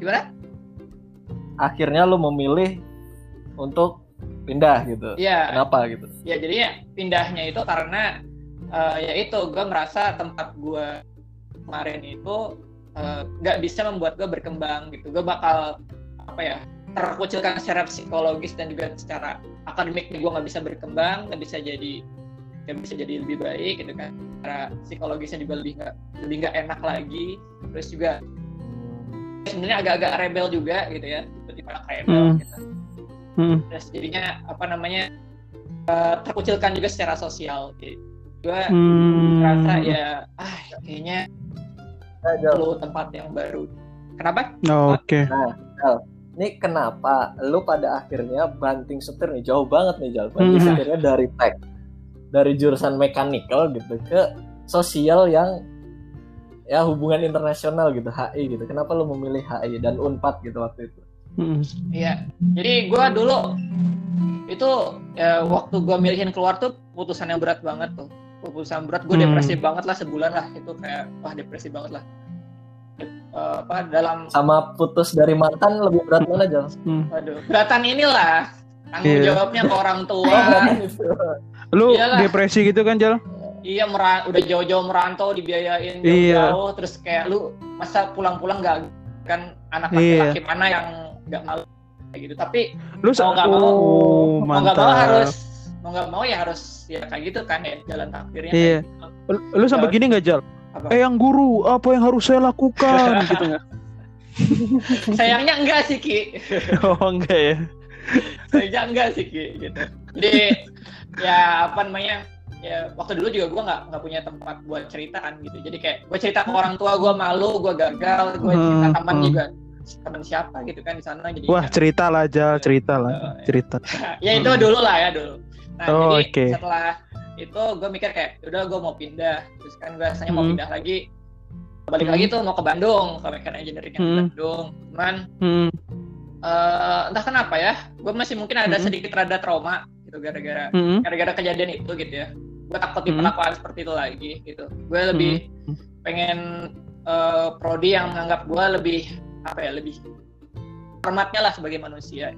gimana akhirnya lo memilih untuk pindah gitu ya kenapa gitu ya jadi ya pindahnya itu karena eh, ya itu gue merasa tempat gue kemarin itu eh, nggak bisa membuat gue berkembang gitu gue bakal apa ya terkucilkan secara psikologis dan juga secara akademik gue nggak bisa berkembang nggak bisa jadi nggak bisa jadi lebih baik gitu kan secara psikologisnya juga lebih nggak lebih nggak enak lagi terus juga sebenarnya agak-agak rebel juga gitu ya tiba-tiba anak rebel Hmm. gitu Hmm. terus jadinya apa namanya eh, terkucilkan juga secara sosial gitu. gue Hmm. merasa ya ah kayaknya Nah, perlu tempat yang baru kenapa Oh, Oke. Ini kenapa lu pada akhirnya banting setir nih? Jauh banget nih Jal banting Hmm. setirnya dari tech dari jurusan mekanikal gitu ke sosial yang ya hubungan internasional gitu HI gitu. Kenapa lu memilih HI dan Unpad gitu waktu itu? Hmm. Iya. Jadi gue dulu itu ya, waktu gue milihin keluar tuh putusan yang berat banget tuh. Keputusan berat. Gue Hmm. depresi banget lah sebulan lah. Itu kayak wah depresi banget lah Eh, apa dalam sama putus dari mantan lebih berat mana Jal? Hmm. aduh beratan inilah tanggung Iya. jawabnya ke orang tua [laughs] Lu Iyalah. depresi gitu kan, Jal? Iya meran udah jauh-jauh merantau dibiayain Iya. jauh-jauh terus kayak lu masa pulang-pulang nggak kan anak Iya. laki-laki mana yang nggak malu kayak gitu tapi Lu Mau nggak mau, Oh, mau nggak mau harus mau nggak mau ya harus ya kayak gitu kan ya jalan takdirnya Iya. gitu. Lu- Lu sampai gini nggak, Jal? Apa? Eh, yang guru, apa yang harus saya lakukan [laughs] gitu sayangnya enggak sih Ki [laughs] Oh, enggak ya. sayangnya enggak sih Ki gitu jadi ya apa namanya ya waktu dulu juga gue nggak nggak punya tempat buat cerita kan gitu jadi kayak gue cerita ke orang tua gue malu gue gagal gue cerita Hmm, teman hmm. juga teman siapa gitu kan di sana jadi Wah, cerita lah, Jal, cerita lah. Eh, Cerita. [laughs] ya itu dulu lah ya dulu nah Oh, jadi oke. setelah itu gue mikir kayak udah gue mau pindah terus kan gue rasanya mau Hmm. pindah lagi balik Hmm. lagi tuh mau ke Bandung ke mechanical engineering yang Hmm. Bandung cuman Hmm. eh, entah kenapa ya gue masih mungkin ada Hmm. sedikit rada trauma gitu gara-gara Hmm. gara-gara kejadian itu gitu ya gue takut Hmm. diperlakukan seperti itu lagi gitu gue lebih Hmm. pengen eh, prodi yang menganggap gue lebih apa ya lebih hormatnya lah sebagai manusia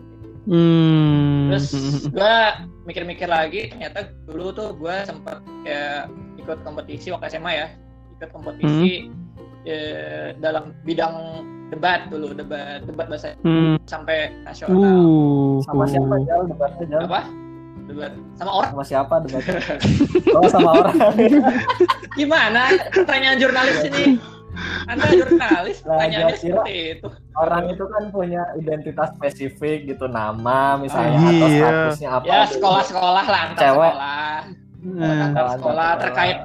Hmm. terus gue mikir-mikir lagi ternyata dulu tuh gue sempat kayak ikut kompetisi waktu SMA ya. Ikut kompetisi eh, dalam bidang debat dulu debat debat bahasa Hmm. sampai nasional. Uh. sama siapa Jal? Debatnya apa? Debat. Sama orang? Sama siapa debatnya? [laughs] Oh sama orang. [laughs] Gimana? Pertanyaan jurnalis ini [laughs] anda jurnalis Lah, pertanyaannya kira- seperti itu orang itu kan punya identitas spesifik gitu nama misalnya Ah, atau iya. statusnya apa ya gitu. sekolah-sekolah lah antar Cewek. sekolah Nah. antar sekolah terkait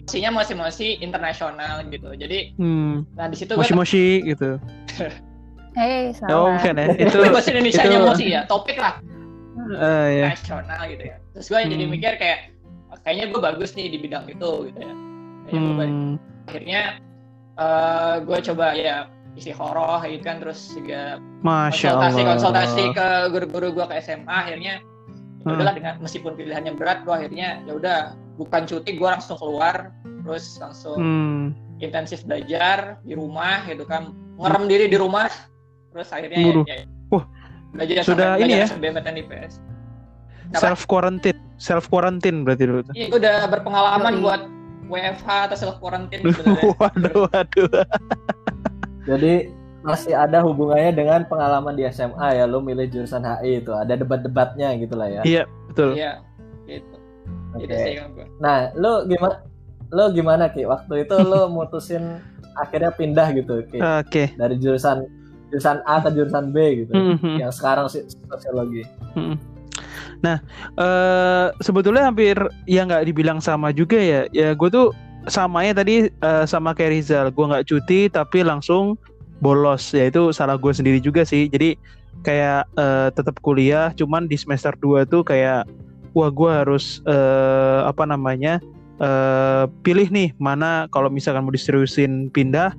mosinya mosi-mosi internasional gitu. Jadi Hmm. nah di situ gue Moshi-moshi gitu. [laughs] Hei, Oh, salah. bukan ya. Itu [laughs] itu bahasa Indonesia nya itu- mosi ya, topik lah eh, ya. nasional gitu ya. Terus gue jadi Hmm. mikir kayak kayaknya gue bagus nih di bidang itu gitu ya. Kayaknya gua bagus. Akhirnya eh gue coba ya isi horoh gitu kan terus juga Masya konsultasi Allah. konsultasi ke guru-guru gue ke SMA akhirnya ya Hmm. udahlah dengan meskipun pilihannya berat gue akhirnya ya udah bukan cuti gue langsung keluar terus langsung Hmm. intensif belajar di rumah gitu kan ngerem diri di rumah terus akhirnya ya, ya, Wah, belajar sudah sampai ini belajar ya? IPS? Self quarantine, self quarantine berarti dulu. tuh. Iya, gue udah berpengalaman buat WFH atau self quarantine [laughs] sebenarnya. waduh, waduh. Jadi masih ada hubungannya dengan pengalaman di SMA ya, lo milih jurusan HI itu, ada debat-debatnya gitu lah ya. Iya, betul. Iya, gitu. Sih gue. Nah, lo gimana? Lo gimana ki? Waktu itu lo [laughs] mutusin akhirnya pindah gitu ki Oke. dari jurusan jurusan A ke jurusan B gitu. Mhm. Yang sekarang sih sosiologi. Mm. Nah, eh sebetulnya hampir ya nggak dibilang sama juga ya. Ya gue tuh samanya tadi eh, sama kayak Rizal. Gue nggak cuti tapi langsung bolos. Ya itu salah gue sendiri juga sih. Jadi kayak eh, tetap kuliah, cuman di semester 2 tuh kayak wah gue harus eh, apa namanya eh pilih nih mana kalau misalkan mau diseriusin pindah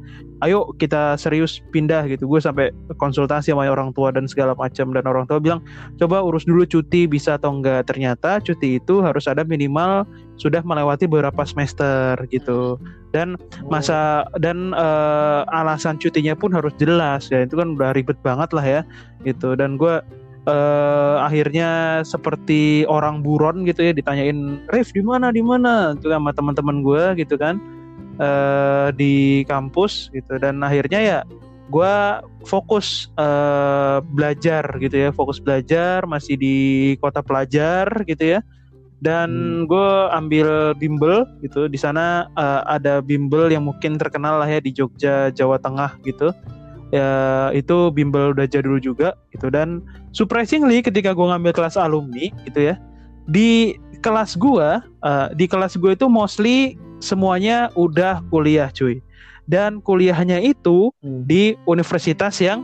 ayo kita serius pindah gitu. Gue sampai konsultasi sama orang tua dan segala macam dan orang tua bilang coba urus dulu cuti bisa atau enggak? Ternyata cuti itu harus ada minimal sudah melewati beberapa semester gitu. Dan masa dan eh, alasan cutinya pun harus jelas. Ya itu kan udah ribet banget lah ya gitu. Dan gue eh, akhirnya seperti orang buron gitu ya ditanyain Rif di mana di mana? Itu sama teman-teman gue gitu kan. Eh, di kampus gitu. Dan akhirnya ya gue fokus eh, belajar gitu ya fokus belajar masih di kota pelajar gitu ya. Dan gue ambil bimbel gitu di sana eh, ada bimbel yang mungkin terkenal lah ya di Jogja Jawa Tengah gitu. Ya itu bimbel udah jadul juga gitu. Dan surprisingly ketika gue ngambil kelas alumni gitu ya di kelas gue eh, di kelas gue itu mostly semuanya udah kuliah cuy dan kuliahnya itu Hmm. di universitas yang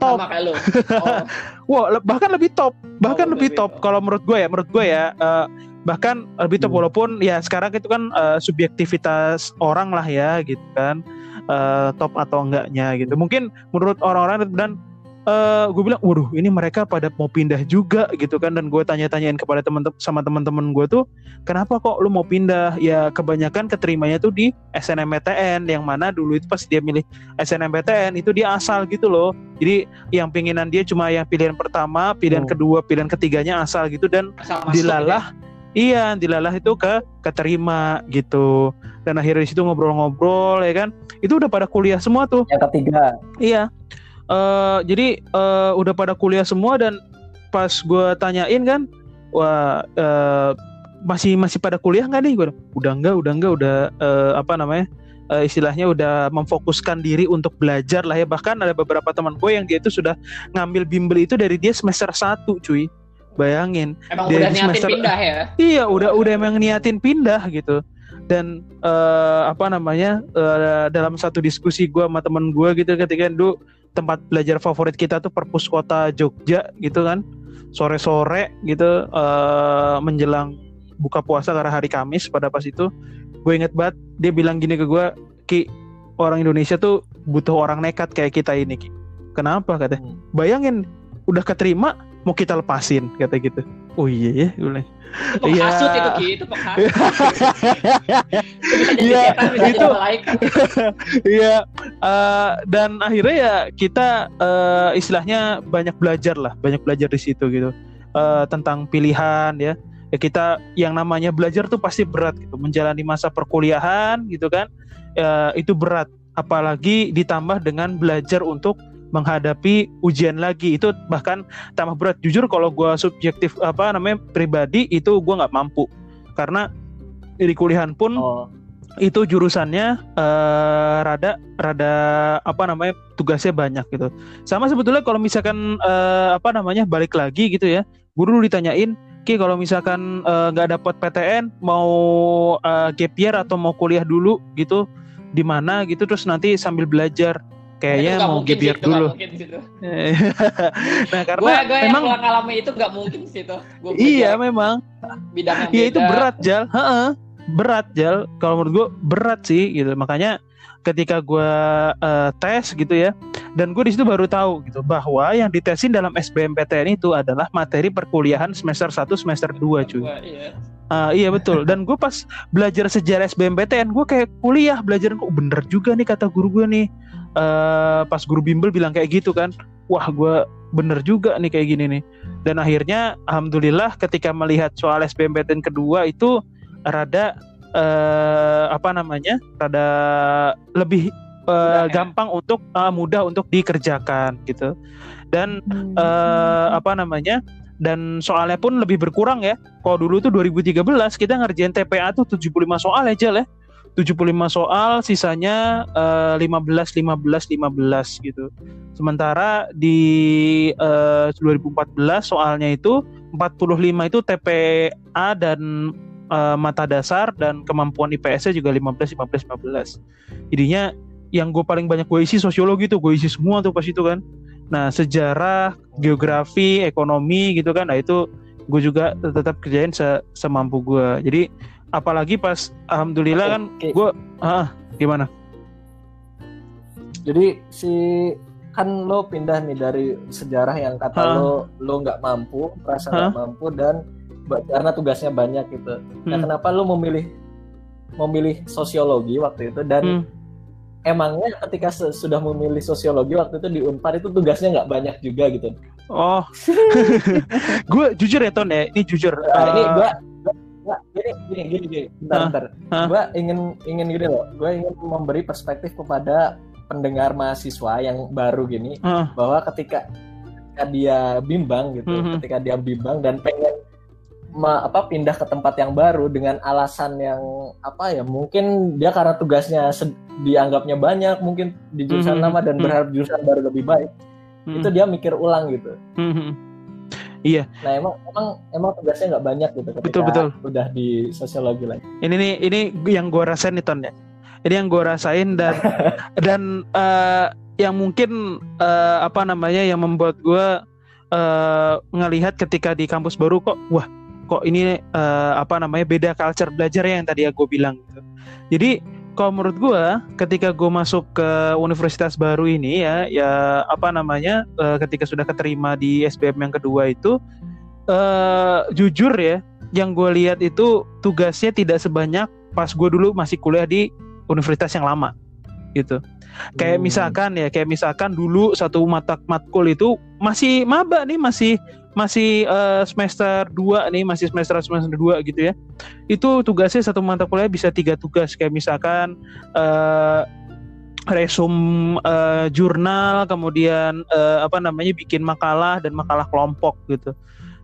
top Sama kayak lu. [laughs] Oh, Wah, le- bahkan lebih top, bahkan Oh, lebih lebih top. top. Kalau menurut gue ya, menurut gue ya, eh, bahkan lebih top Hmm. walaupun ya sekarang itu kan eh, subjektivitas orang lah ya, gitu kan, Eh, top atau enggaknya gitu. Mungkin menurut orang-orang dan eh, gue bilang, waduh, ini mereka pada mau pindah juga gitu kan, dan gue tanya-tanyain kepada teman sama teman-teman gue tuh, kenapa kok lu mau pindah? Ya kebanyakan keterimanya tuh di SNMPTN, yang mana dulu itu pas dia milih SNMPTN itu dia asal gitu loh. Jadi yang pinginan dia cuma yang pilihan pertama, pilihan Hmm. kedua, pilihan ketiganya asal gitu dan asal dilalah iya dilalah itu ke keterima gitu. Dan akhirnya di situ ngobrol-ngobrol ya kan. Itu udah pada kuliah semua tuh. Yang ketiga, iya Eh jadi eh, udah pada kuliah semua dan pas gue tanyain kan wah eh, masih masih pada kuliah nggak nih gue udah enggak udah enggak udah eh, apa namanya eh, istilahnya udah memfokuskan diri untuk belajar lah ya bahkan ada beberapa teman gue yang dia itu sudah ngambil bimbel itu dari dia semester 1 cuy bayangin ya. Emang Dia udah semester- pindah ya. Iya, udah udah emang niatin pindah gitu. Dan eh, apa namanya eh, dalam satu diskusi gua sama temen gua gitu ketika dulu tempat belajar favorit kita tuh perpus kota Jogja gitu kan sore-sore gitu eh, menjelang buka puasa karena hari Kamis pada pas itu gue inget banget dia bilang gini ke gua Ki orang Indonesia tuh butuh orang nekat kayak kita ini Ki kenapa kata Hmm. bayangin udah keterima mau kita lepasin kata gitu oh iya ya gue Iya. itu Ki, itu [laughs] penghasut. Iya, itu-. [laughs] Iya, eh, dan akhirnya ya kita eh, istilahnya banyak belajar lah, banyak belajar di situ gitu Eh, tentang pilihan ya. Ya kita yang namanya belajar tuh pasti berat gitu, menjalani masa perkuliahan gitu kan, eh, itu berat. Apalagi ditambah dengan belajar untuk menghadapi ujian lagi itu bahkan tambah berat. Jujur kalau gua subjektif apa namanya pribadi itu gua nggak mampu karena di kuliahan pun oh, itu jurusannya eh, rada rada apa namanya tugasnya banyak gitu. Sama sebetulnya kalau misalkan eh, apa namanya balik lagi gitu ya, guru dulu ditanyain Ki kalau misalkan eh, nggak uh, dapat PTN mau uh, gap year atau mau kuliah dulu gitu di mana gitu terus nanti sambil belajar kayaknya mau gap year dulu. [laughs] nah karena gua, gua memang yang alami itu nggak mungkin sih itu. Iya memang. Bidang yang Iya itu berat jal. Ha-ha. Berat jal. Kalau menurut gue berat sih gitu. Makanya ketika gue uh, tes gitu ya dan gue di situ baru tahu gitu bahwa yang ditesin dalam SBMPTN itu adalah materi perkuliahan semester 1 semester 2 cuy. Iya. Uh, iya betul dan gue pas belajar sejarah SBMPTN gue kayak kuliah belajar kok bener juga nih kata guru gue nih uh, pas guru bimbel bilang kayak gitu kan wah gue bener juga nih kayak gini nih dan akhirnya alhamdulillah ketika melihat soal SBMPTN kedua itu rada uh, apa namanya rada lebih uh, gampang untuk uh, mudah untuk dikerjakan gitu dan hmm. uh, apa namanya dan soalnya pun lebih berkurang ya. Kalau dulu tuh 2013 kita ngerjain TPA tuh 75 soal aja lah. 75 soal, sisanya uh, 15 15 15 gitu. Sementara di uh, 2014 soalnya itu 45 itu TPA dan uh, mata dasar dan kemampuan IPS-nya juga 15 15 15. Jadinya yang gue paling banyak gue isi sosiologi tuh gue isi semua tuh pas itu kan. Nah sejarah, geografi, ekonomi gitu kan, nah itu gue juga tetap kerjain se semampu gue. Jadi apalagi pas alhamdulillah kan gue ah gimana? Jadi si kan lo pindah nih dari sejarah yang kata ha? lo lo nggak mampu, merasa nggak mampu dan karena tugasnya banyak gitu. Nah, hmm. Nah, kenapa lu memilih memilih sosiologi waktu itu dan hmm. emangnya ketika sudah memilih sosiologi waktu itu di Unpar itu tugasnya nggak banyak juga gitu. Oh, [laughs] gue jujur ya Ton ya, ini jujur. Nah, uh... ini gue Nggak, gini, gini, gini, gini. Bentar, bentar. Gue ingin, ingin gini loh. Gue ingin memberi perspektif kepada pendengar mahasiswa yang baru gini, bahwa ketika, ketika dia bimbang gitu, uh hmm, ketika dia bimbang dan pengen ma, apa pindah ke tempat yang baru dengan alasan yang apa ya mungkin dia karena tugasnya dianggapnya banyak mungkin di jurusan mm -hmm. lama dan hmm. berharap jurusan baru lebih baik mm -hmm. itu dia mikir ulang gitu mm -hmm. Iya. Nah emang emang emang tugasnya nggak banyak gitu ketika betul, betul. udah di sosiologi lagi. Ini nih ini yang gue rasain nih Ton ya. Ini yang gue rasain dan [laughs] dan uh, yang mungkin uh, apa namanya yang membuat gue uh, ngelihat ketika di kampus baru kok wah kok ini uh, apa namanya beda culture belajar yang tadi aku bilang gitu. Jadi kalau menurut gue ketika gue masuk ke universitas baru ini ya ya apa namanya uh, ketika sudah keterima di SBM yang kedua itu uh, jujur ya yang gue lihat itu tugasnya tidak sebanyak pas gue dulu masih kuliah di universitas yang lama gitu. Kayak hmm. misalkan ya, kayak misalkan dulu satu mata matkul itu masih maba nih, masih masih uh, semester 2 nih, masih semester semester 2 gitu ya. Itu tugasnya satu mata kuliah bisa tiga tugas kayak misalkan uh, resum uh, jurnal, kemudian uh, apa namanya bikin makalah dan makalah kelompok gitu.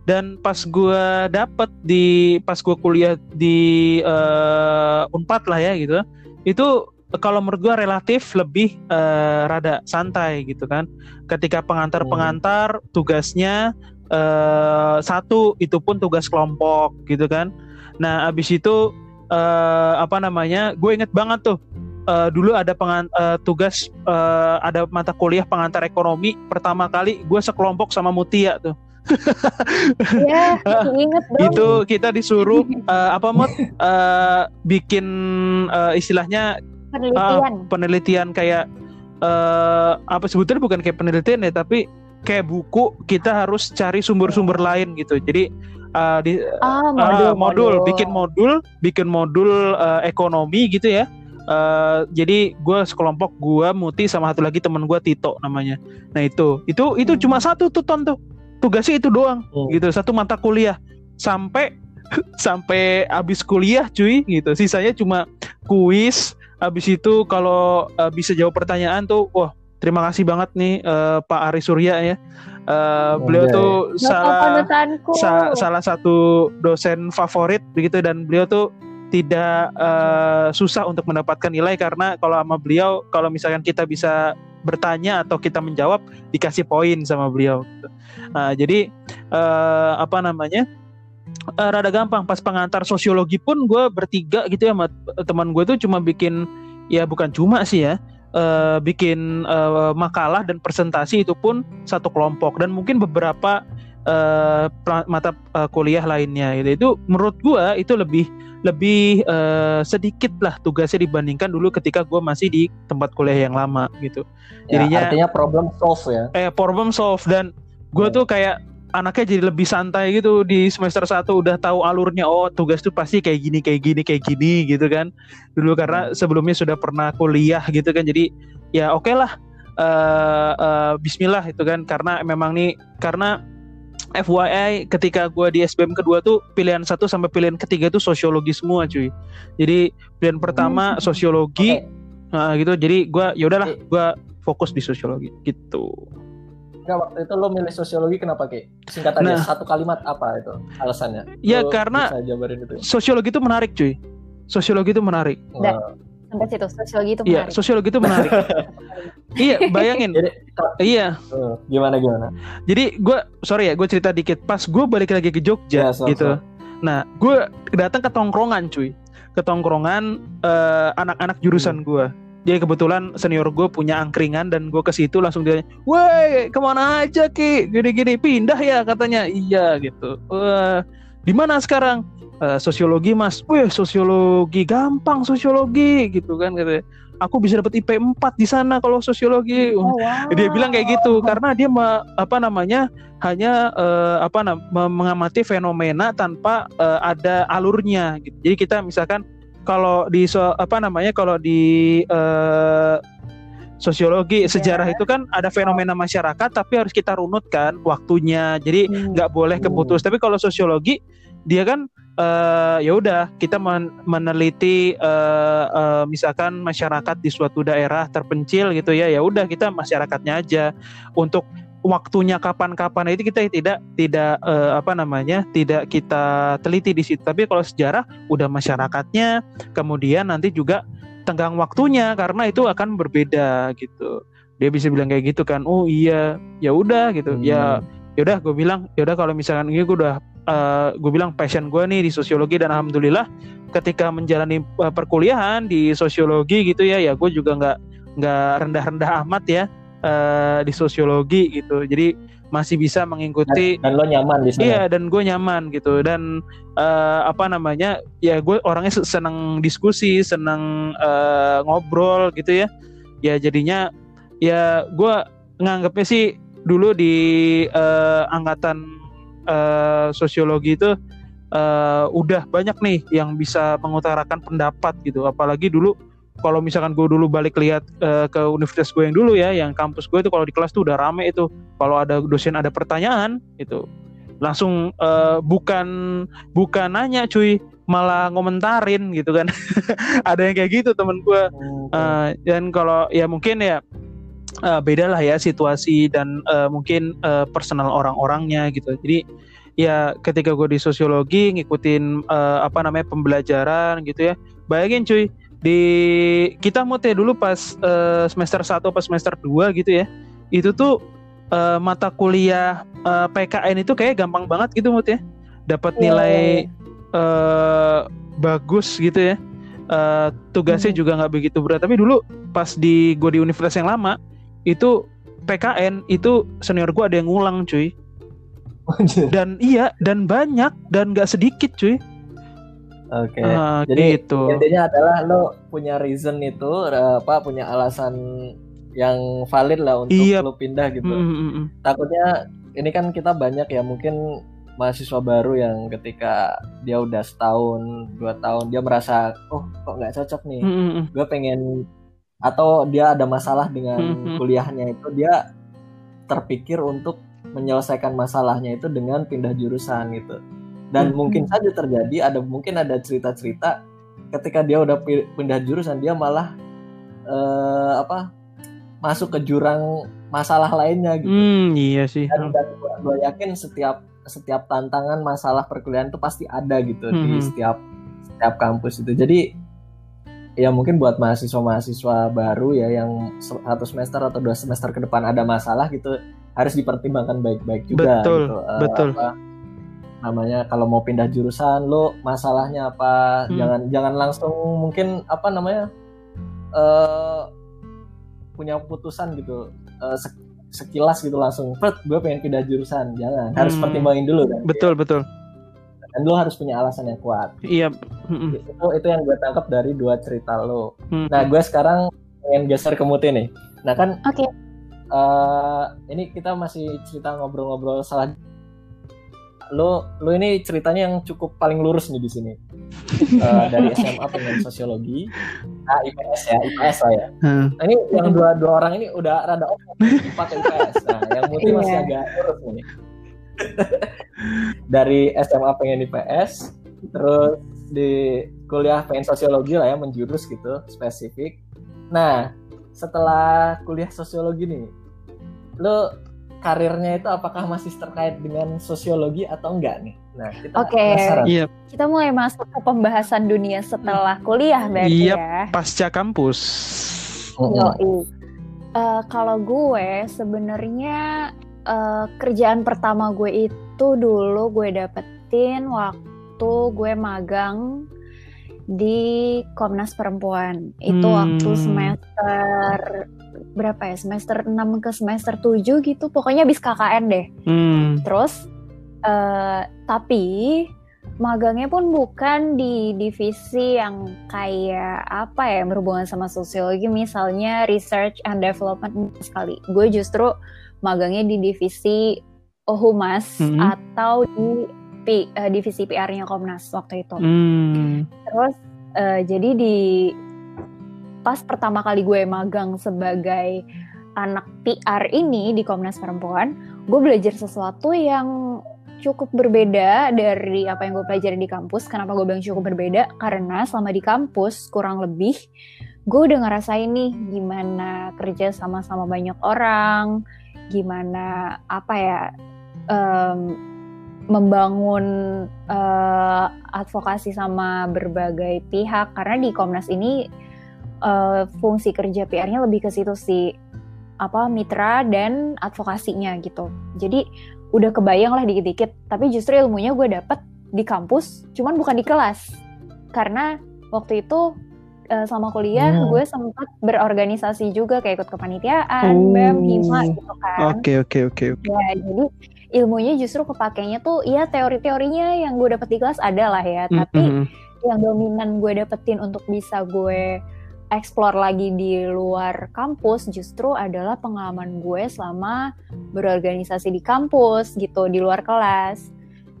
Dan pas gue dapet di pas gue kuliah di uh, Unpad lah ya gitu, itu kalau menurut gue relatif lebih uh, rada santai gitu kan. Ketika pengantar-pengantar tugasnya uh, satu itu pun tugas kelompok gitu kan nah abis itu uh, apa namanya gue inget banget tuh uh, dulu ada pengan, uh, tugas uh, ada mata kuliah pengantar ekonomi pertama kali gue sekelompok sama Mutia tuh [laughs] ya, inget dong. Itu kita disuruh uh, apa mod uh, bikin uh, istilahnya penelitian. Uh, penelitian kayak uh, apa sebetulnya bukan kayak penelitian ya tapi kayak buku kita harus cari sumber-sumber lain gitu. Jadi uh, di ah, modul, uh, modul, modul. bikin modul bikin modul uh, ekonomi gitu ya. Uh, jadi gue sekelompok gue Muti sama satu lagi teman gue Tito namanya. Nah itu. Itu itu hmm. cuma satu tuh ton tuh. Tugasnya itu doang hmm. gitu. Satu mata kuliah. Sampai [laughs] sampai abis kuliah cuy gitu. Sisanya cuma kuis abis itu kalau uh, bisa jawab pertanyaan tuh wah terima kasih banget nih uh, Pak Ari Surya ya. Uh, beliau tuh salah sa salah satu dosen favorit begitu dan beliau tuh tidak uh, susah untuk mendapatkan nilai karena kalau sama beliau kalau misalkan kita bisa bertanya atau kita menjawab dikasih poin sama beliau. Nah, jadi uh, apa namanya? uh, rada gampang pas pengantar sosiologi pun gue bertiga gitu ya sama teman gue tuh cuma bikin ya bukan cuma sih ya uh, bikin uh, makalah dan presentasi itu pun satu kelompok. Dan mungkin beberapa uh, mata uh, kuliah lainnya. Gitu itu menurut gue itu lebih lebih uh, sedikit lah tugasnya dibandingkan dulu ketika gue masih di tempat kuliah yang lama gitu. Ya, jadinya artinya problem solve ya. Eh problem solve. Dan gue hmm. tuh kayak anaknya jadi lebih santai gitu di semester 1 udah tahu alurnya. Oh tugas tuh pasti kayak gini kayak gini kayak gini gitu kan. Dulu karena hmm. sebelumnya sudah pernah kuliah gitu kan. Jadi ya oke okay lah uh, uh, Bismillah itu kan. Karena memang nih karena FYI ketika gue di SBM kedua tuh pilihan satu sampai pilihan ketiga tuh sosiologi semua cuy. Jadi pilihan pertama hmm. sosiologi okay. nah, gitu. Jadi gue ya udahlah gue fokus di sosiologi gitu Enggak waktu itu lo milih sosiologi kenapa Ki? Singkat aja nah, satu kalimat apa itu alasannya? Ya lo karena itu. sosiologi itu menarik cuy. Sosiologi itu menarik. Nah, sampai situ sosiologi itu iya, menarik. Iya, sosiologi itu menarik. [laughs] iya, bayangin. Jadi, iya. Uh, gimana gimana? Jadi gue sorry ya, gue cerita dikit. Pas gue balik lagi ke Jogja ya, so, gitu. So. Nah, gue datang ke tongkrongan cuy. Ke tongkrongan uh, anak-anak jurusan hmm. gue jadi kebetulan senior gue punya angkringan dan gue ke situ langsung dia, woi ke mana aja ki, gini-gini pindah ya katanya, iya gitu. Wah, di mana sekarang? Uh, sosiologi mas, wih sosiologi gampang sosiologi gitu kan katanya. Aku bisa dapat IP 4 di sana kalau sosiologi. Oh, wow. Dia bilang kayak gitu karena dia me, apa namanya hanya uh, apa mengamati fenomena tanpa uh, ada alurnya gitu. Jadi kita misalkan kalau di so, apa namanya kalau di uh, sosiologi yeah. sejarah itu kan ada fenomena masyarakat tapi harus kita runutkan waktunya jadi hmm. nggak hmm. boleh keputus hmm. tapi kalau sosiologi dia kan uh, ya udah kita men meneliti uh, uh, misalkan masyarakat di suatu daerah terpencil gitu ya ya udah kita masyarakatnya aja untuk waktunya kapan-kapan itu kita tidak tidak uh, apa namanya tidak kita teliti di situ. Tapi kalau sejarah udah masyarakatnya kemudian nanti juga tenggang waktunya karena itu akan berbeda gitu. Dia bisa bilang kayak gitu kan oh iya ya udah gitu. Ya, hmm. ya ya udah gue bilang ya udah kalau misalkan ini gue udah uh, gue bilang passion gue nih di sosiologi dan alhamdulillah ketika menjalani uh, perkuliahan di sosiologi gitu ya ya gue juga nggak nggak rendah-rendah amat ya uh, di sosiologi gitu. Jadi masih bisa mengikuti dan, dan lo nyaman di sana. Iya, dan gue nyaman gitu. Dan uh, apa namanya? Ya gue orangnya senang diskusi, senang uh, ngobrol gitu ya. Ya jadinya ya gue nganggapnya sih dulu di uh, angkatan uh, sosiologi itu uh, udah banyak nih yang bisa mengutarakan pendapat gitu. Apalagi dulu kalau misalkan gue dulu balik lihat uh, ke universitas gue yang dulu ya, yang kampus gue itu kalau di kelas tuh udah rame itu. Kalau ada dosen ada pertanyaan itu langsung uh, bukan bukan nanya cuy, malah ngomentarin gitu kan. [laughs] ada yang kayak gitu temen gue. Uh, dan kalau ya mungkin ya uh, beda lah ya situasi dan uh, mungkin uh, personal orang-orangnya gitu. Jadi ya ketika gue di sosiologi ngikutin uh, apa namanya pembelajaran gitu ya. Bayangin cuy, di kita mau teh dulu pas uh, semester 1 pas semester 2 gitu ya. Itu tuh uh, mata kuliah uh, eh, PKN itu kayak gampang banget gitu Mut ya. Dapat iya, nilai uh, bagus gitu ya. Uh, tugasnya hmm. juga nggak begitu berat tapi dulu pas di gue di universitas yang lama itu PKN itu senior gue ada yang ngulang cuy dan iya dan banyak dan nggak sedikit cuy Oke. Okay. Uh, Jadi gitu. intinya adalah lo punya reason itu apa punya alasan yang valid lah untuk iya. lo pindah gitu. Mm -hmm. Takutnya ini kan kita banyak ya mungkin mahasiswa baru yang ketika dia udah setahun dua tahun dia merasa oh kok nggak cocok nih. Mm -hmm. Gue pengen atau dia ada masalah dengan mm -hmm. kuliahnya itu dia terpikir untuk menyelesaikan masalahnya itu dengan pindah jurusan gitu dan hmm. mungkin saja terjadi ada mungkin ada cerita-cerita ketika dia udah pindah jurusan dia malah uh, apa masuk ke jurang masalah lainnya gitu. Hmm, iya sih. Dan, dan gue yakin setiap setiap tantangan masalah perkuliahan itu pasti ada gitu hmm. di setiap setiap kampus itu. Jadi ya mungkin buat mahasiswa-mahasiswa baru ya yang satu semester atau dua semester ke depan ada masalah gitu harus dipertimbangkan baik-baik juga. Betul, gitu. Uh, betul. Apa, namanya kalau mau pindah jurusan lo masalahnya apa Hmm. jangan jangan langsung mungkin apa namanya eh punya keputusan gitu eh, sek- sekilas gitu langsung pet gue pengen pindah jurusan jangan harus Hmm. pertimbangin dulu kan Betul betul. dan lo harus punya alasan yang kuat Iya. Itu itu yang gue tangkap dari dua cerita lo Mm. nah gue sekarang pengen geser ke Muti nih nah kan Oke. eh, ini kita masih cerita ngobrol-ngobrol salah lo lo ini ceritanya yang cukup paling lurus nih di sini. Eh, dari SMA pengen sosiologi. Ah IPS ya IPS lah ya. Hmm. nah, ini yang dua dua orang ini udah rada off pakai IPS nah yang Muti masih Iya. agak lurus nih. [laughs] Dari SMA pengen IPS terus di kuliah pengen sosiologi lah ya menjurus gitu spesifik. Nah setelah kuliah sosiologi nih lo karirnya itu apakah masih terkait dengan sosiologi atau enggak nih nah kita Oke. penasaran. Iya, Kita mulai masuk ke pembahasan dunia setelah kuliah berarti Yap. ya. pasca kampus. Yoi. Eh, kalau gue sebenarnya eh, kerjaan pertama gue itu dulu gue dapetin waktu gue magang di Komnas Perempuan. Itu Hmm. waktu semester berapa ya? Semester 6 ke semester 7 gitu. Pokoknya habis KKN deh. Hmm. Terus eh tapi magangnya pun bukan di divisi yang kayak apa ya berhubungan sama sosiologi misalnya research and development sekali. Gue justru magangnya di divisi humas Mhm. atau di P- eh, divisi PR-nya Komnas waktu itu. Hmm. Terus eh, jadi di pas pertama kali gue magang sebagai anak PR ini di Komnas Perempuan, gue belajar sesuatu yang cukup berbeda dari apa yang gue pelajari di kampus. Kenapa gue bilang cukup berbeda? Karena selama di kampus kurang lebih gue udah ngerasain nih gimana kerja sama-sama banyak orang, gimana apa ya em, membangun eh, advokasi sama berbagai pihak karena di Komnas ini eh, fungsi kerja PR-nya lebih ke situ sih apa mitra dan advokasinya gitu. Jadi udah kebayang lah dikit-dikit, tapi justru ilmunya gue dapet di kampus, cuman bukan di kelas. Karena waktu itu eh, selama kuliah Hmm. gue sempat berorganisasi juga kayak ikut kepanitiaan, Oh. BEM, HIMA gitu kan. Oke oke oke oke. Ya, jadi ilmunya justru kepakainya tuh ya teori-teorinya yang gue dapet di kelas ada lah ya, tapi Mm-mm. yang dominan gue dapetin untuk bisa gue explore lagi di luar kampus justru adalah pengalaman gue selama berorganisasi di kampus gitu, di luar kelas.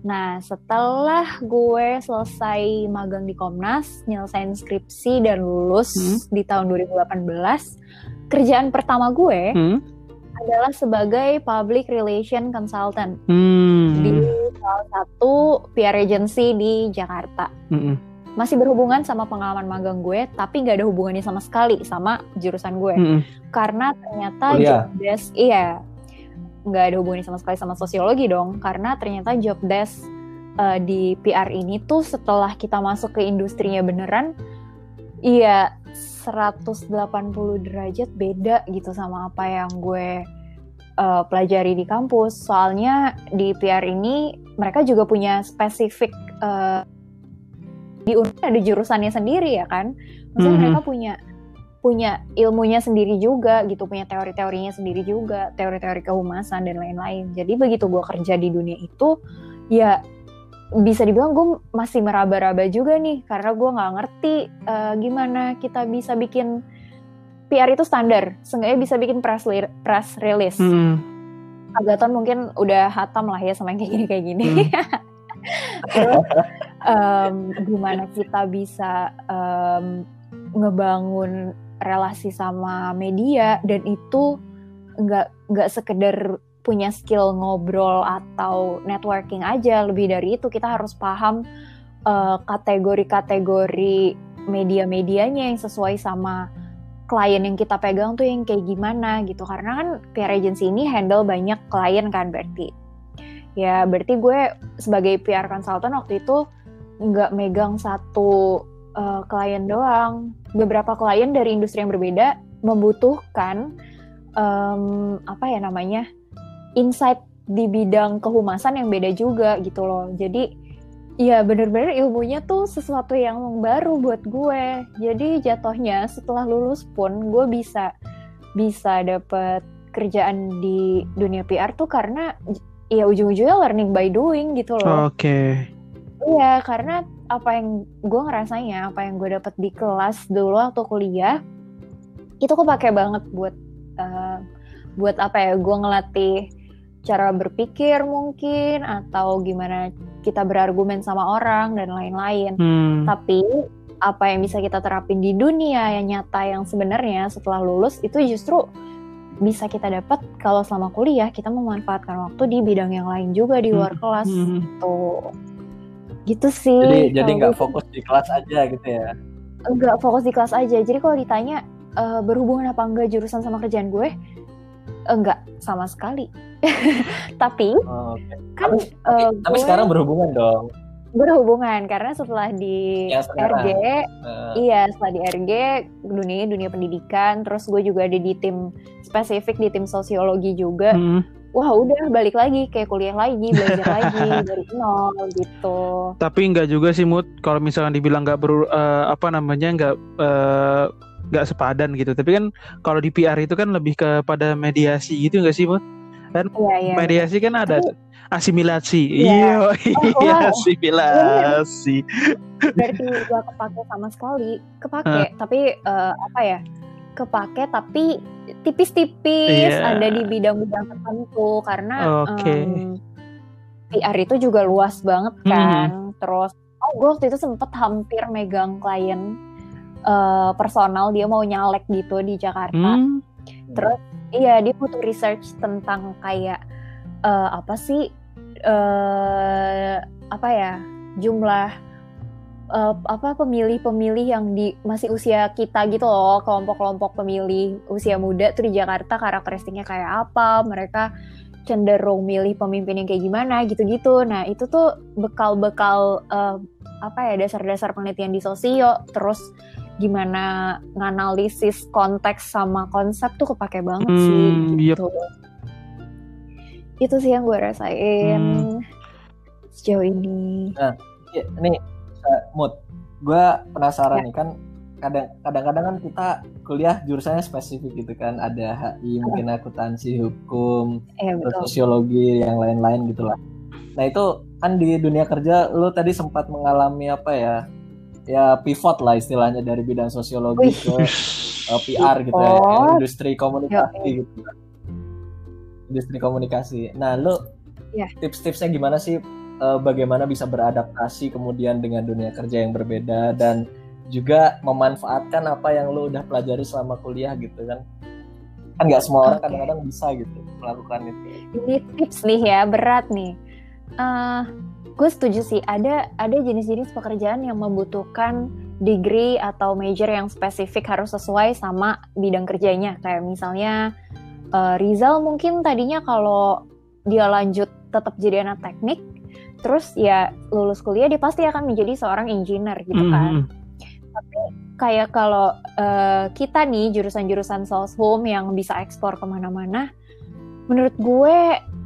Nah, setelah gue selesai magang di Komnas, nyelesain skripsi dan lulus Hmm. di tahun 2018, kerjaan pertama gue Hmm. adalah sebagai public relation consultant Hmm. di salah satu PR agency di Jakarta. Mm-mm. Masih berhubungan sama pengalaman magang gue, tapi nggak ada hubungannya sama sekali sama jurusan gue. Mm-mm. Karena ternyata Kuliah. job desk, iya, nggak ada hubungannya sama sekali sama sosiologi dong. Karena ternyata job desk eh, di PR ini tuh setelah kita masuk ke industrinya beneran, iya 180 derajat beda gitu sama apa yang gue eh, pelajari di kampus. Soalnya di PR ini mereka juga punya spesifik eh, di UNER ada jurusannya sendiri ya kan. Maksudnya Mhm. mereka punya punya ilmunya sendiri juga gitu, punya teori-teorinya sendiri juga, teori-teori kehumasan dan lain-lain. Jadi begitu gue kerja di dunia itu, ya bisa dibilang gue masih meraba-raba juga nih karena gue nggak ngerti eh, gimana kita bisa bikin PR itu standar, seenggaknya bisa bikin press li- press release. Mm-mm. Agaton mungkin udah hatam lah ya sama yang kayak gini kayak gini. Hmm. Terus em, gimana kita bisa em, ngebangun relasi sama media dan itu nggak nggak sekedar punya skill ngobrol atau networking aja. Lebih dari itu kita harus paham eh, kategori-kategori media-medianya yang sesuai sama klien yang kita pegang tuh yang kayak gimana gitu. Karena kan PR agency ini handle banyak klien kan berarti. Ya berarti gue sebagai PR consultant waktu itu nggak megang satu uh, klien doang beberapa klien dari industri yang berbeda membutuhkan em, apa ya namanya insight di bidang kehumasan yang beda juga gitu loh. Jadi ya bener-bener ilmunya tuh sesuatu yang baru buat gue. Jadi jatuhnya setelah lulus pun gue bisa bisa dapet kerjaan di dunia PR tuh karena ya ujung-ujungnya learning by doing gitu loh. Oke. Okay. Iya, karena apa yang gue ngerasainnya, apa yang gue dapet di kelas dulu waktu kuliah, itu kepake banget buat uh, buat apa ya? Gue ngelatih cara berpikir mungkin atau gimana kita berargumen sama orang dan lain-lain. Hmm. Tapi apa yang bisa kita terapin di dunia yang nyata yang sebenarnya setelah lulus itu justru bisa kita dapat kalau selama kuliah kita memanfaatkan waktu di bidang yang lain juga di luar hmm. kelas hmm. tuh gitu sih jadi jadi nggak fokus di kelas aja gitu ya? Nggak fokus di kelas aja. Jadi kalau ditanya uh, berhubungan apa enggak jurusan sama kerjaan gue enggak sama sekali. [laughs] Tapi oh, okay. kan tapi, uh, tapi gue... sekarang berhubungan dong? Berhubungan karena setelah di RG uh. iya setelah di RG dunia dunia pendidikan terus gue juga ada di tim spesifik di tim sosiologi juga. Hmm. Wah udah balik lagi kayak kuliah lagi belajar lagi [laughs] dari nol gitu tapi nggak juga sih mood kalau misalnya dibilang nggak ber uh, apa namanya nggak uh, nggak sepadan gitu tapi kan kalau di PR itu kan lebih kepada mediasi gitu nggak sih mood kan iya, iya. mediasi kan ada tapi, asimilasi. Iya, iya, oh, [laughs] iya asimilasi. Berarti gak kepake sama sekali. Kepake, uh. tapi uh, apa ya? Kepake tapi tipis-tipis yeah. ada di bidang-bidang tertentu karena okay. um, PR itu juga luas banget hmm. kan. Hmm. Terus oh gue waktu itu sempet hampir megang klien uh, personal dia mau nyalek gitu di Jakarta. Hmm. Terus iya dia butuh research tentang kayak uh, apa sih uh, apa ya jumlah uh, apa pemilih-pemilih yang di masih usia kita gitu loh kelompok-kelompok pemilih usia muda tuh di Jakarta karakteristiknya kayak apa mereka cenderung milih pemimpin yang kayak gimana gitu-gitu nah itu tuh bekal-bekal uh, apa ya dasar-dasar penelitian di sosio terus gimana nganalisis konteks sama konsep tuh kepake banget sih hmm, gitu. Yep itu sih yang gue rasain hmm. sejauh ini nah ya, nih mood gue penasaran ya. nih kan kadang kadang-kadang kan kita kuliah jurusannya spesifik gitu kan. Ada HI mungkin akuntansi hukum ya, sosiologi yang lain-lain gitulah nah itu kan di dunia kerja lo tadi sempat mengalami apa ya? Ya pivot lah istilahnya dari bidang sosiologi Wih. ke uh, eh, PR gitu ya industri komunikasi Yo, gitu. Industri komunikasi. Nah, lo yeah. tips-tipsnya gimana sih uh, bagaimana bisa beradaptasi kemudian dengan dunia kerja yang berbeda dan juga memanfaatkan apa yang lo udah pelajari selama kuliah gitu kan? Kan nggak semua orang kadang-kadang bisa gitu melakukan itu. Ini tips nih ya, berat nih. Uh, gue setuju sih ada ada jenis-jenis pekerjaan yang membutuhkan degree atau major yang spesifik harus sesuai sama bidang kerjanya kayak misalnya uh, Rizal mungkin tadinya kalau dia lanjut tetap jadi anak teknik, terus ya lulus kuliah dia pasti akan menjadi seorang engineer gitu kan. Mm -hmm. Tapi kayak kalau uh, kita nih jurusan-jurusan soshum yang bisa ekspor ke mana-mana, menurut gue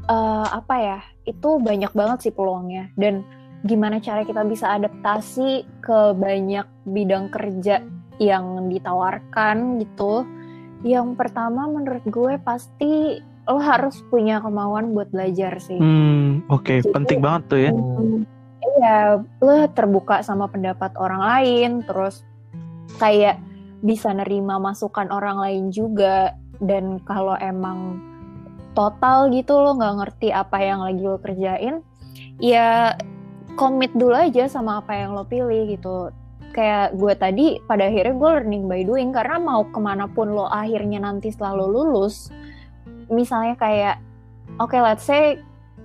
uh, apa ya itu banyak banget sih peluangnya dan gimana cara kita bisa adaptasi ke banyak bidang kerja yang ditawarkan gitu yang pertama menurut gue pasti lo harus punya kemauan buat belajar sih. Hmm, oke, okay. penting banget tuh ya. Hmm, iya, lo terbuka sama pendapat orang lain, terus kayak bisa nerima masukan orang lain juga. Dan kalau emang total gitu lo nggak ngerti apa yang lagi lo kerjain, ya komit dulu aja sama apa yang lo pilih gitu kayak gue tadi pada akhirnya gue learning by doing karena mau ke mana pun lo akhirnya nanti setelah lo lulus misalnya kayak oke okay, let's say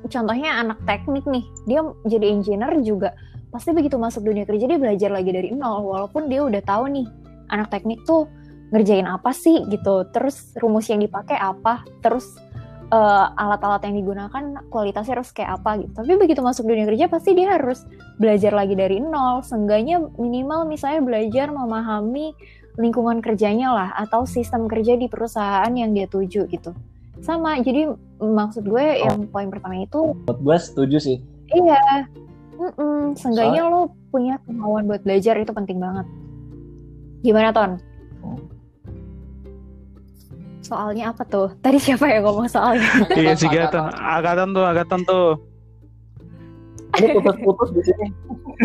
contohnya anak teknik nih dia jadi engineer juga pasti begitu masuk dunia kerja dia belajar lagi dari nol walaupun dia udah tahu nih anak teknik tuh ngerjain apa sih gitu terus rumus yang dipakai apa terus uh, alat-alat yang digunakan kualitasnya harus kayak apa gitu. Tapi begitu masuk dunia kerja pasti dia harus belajar lagi dari nol. Seenggaknya minimal misalnya belajar memahami lingkungan kerjanya lah atau sistem kerja di perusahaan yang dia tuju gitu. Sama jadi maksud gue oh. yang poin pertama itu buat gue setuju sih. Iya. Mm-mm, seenggaknya Soal... lo punya kemauan buat belajar itu penting banget. Gimana ton? Oh. soalnya apa tuh? [laughs] Tadi siapa yang ngomong soalnya? [laughs] Iya sih Agatan Agatan tuh Agatan tuh. Ini putus-putus di sini.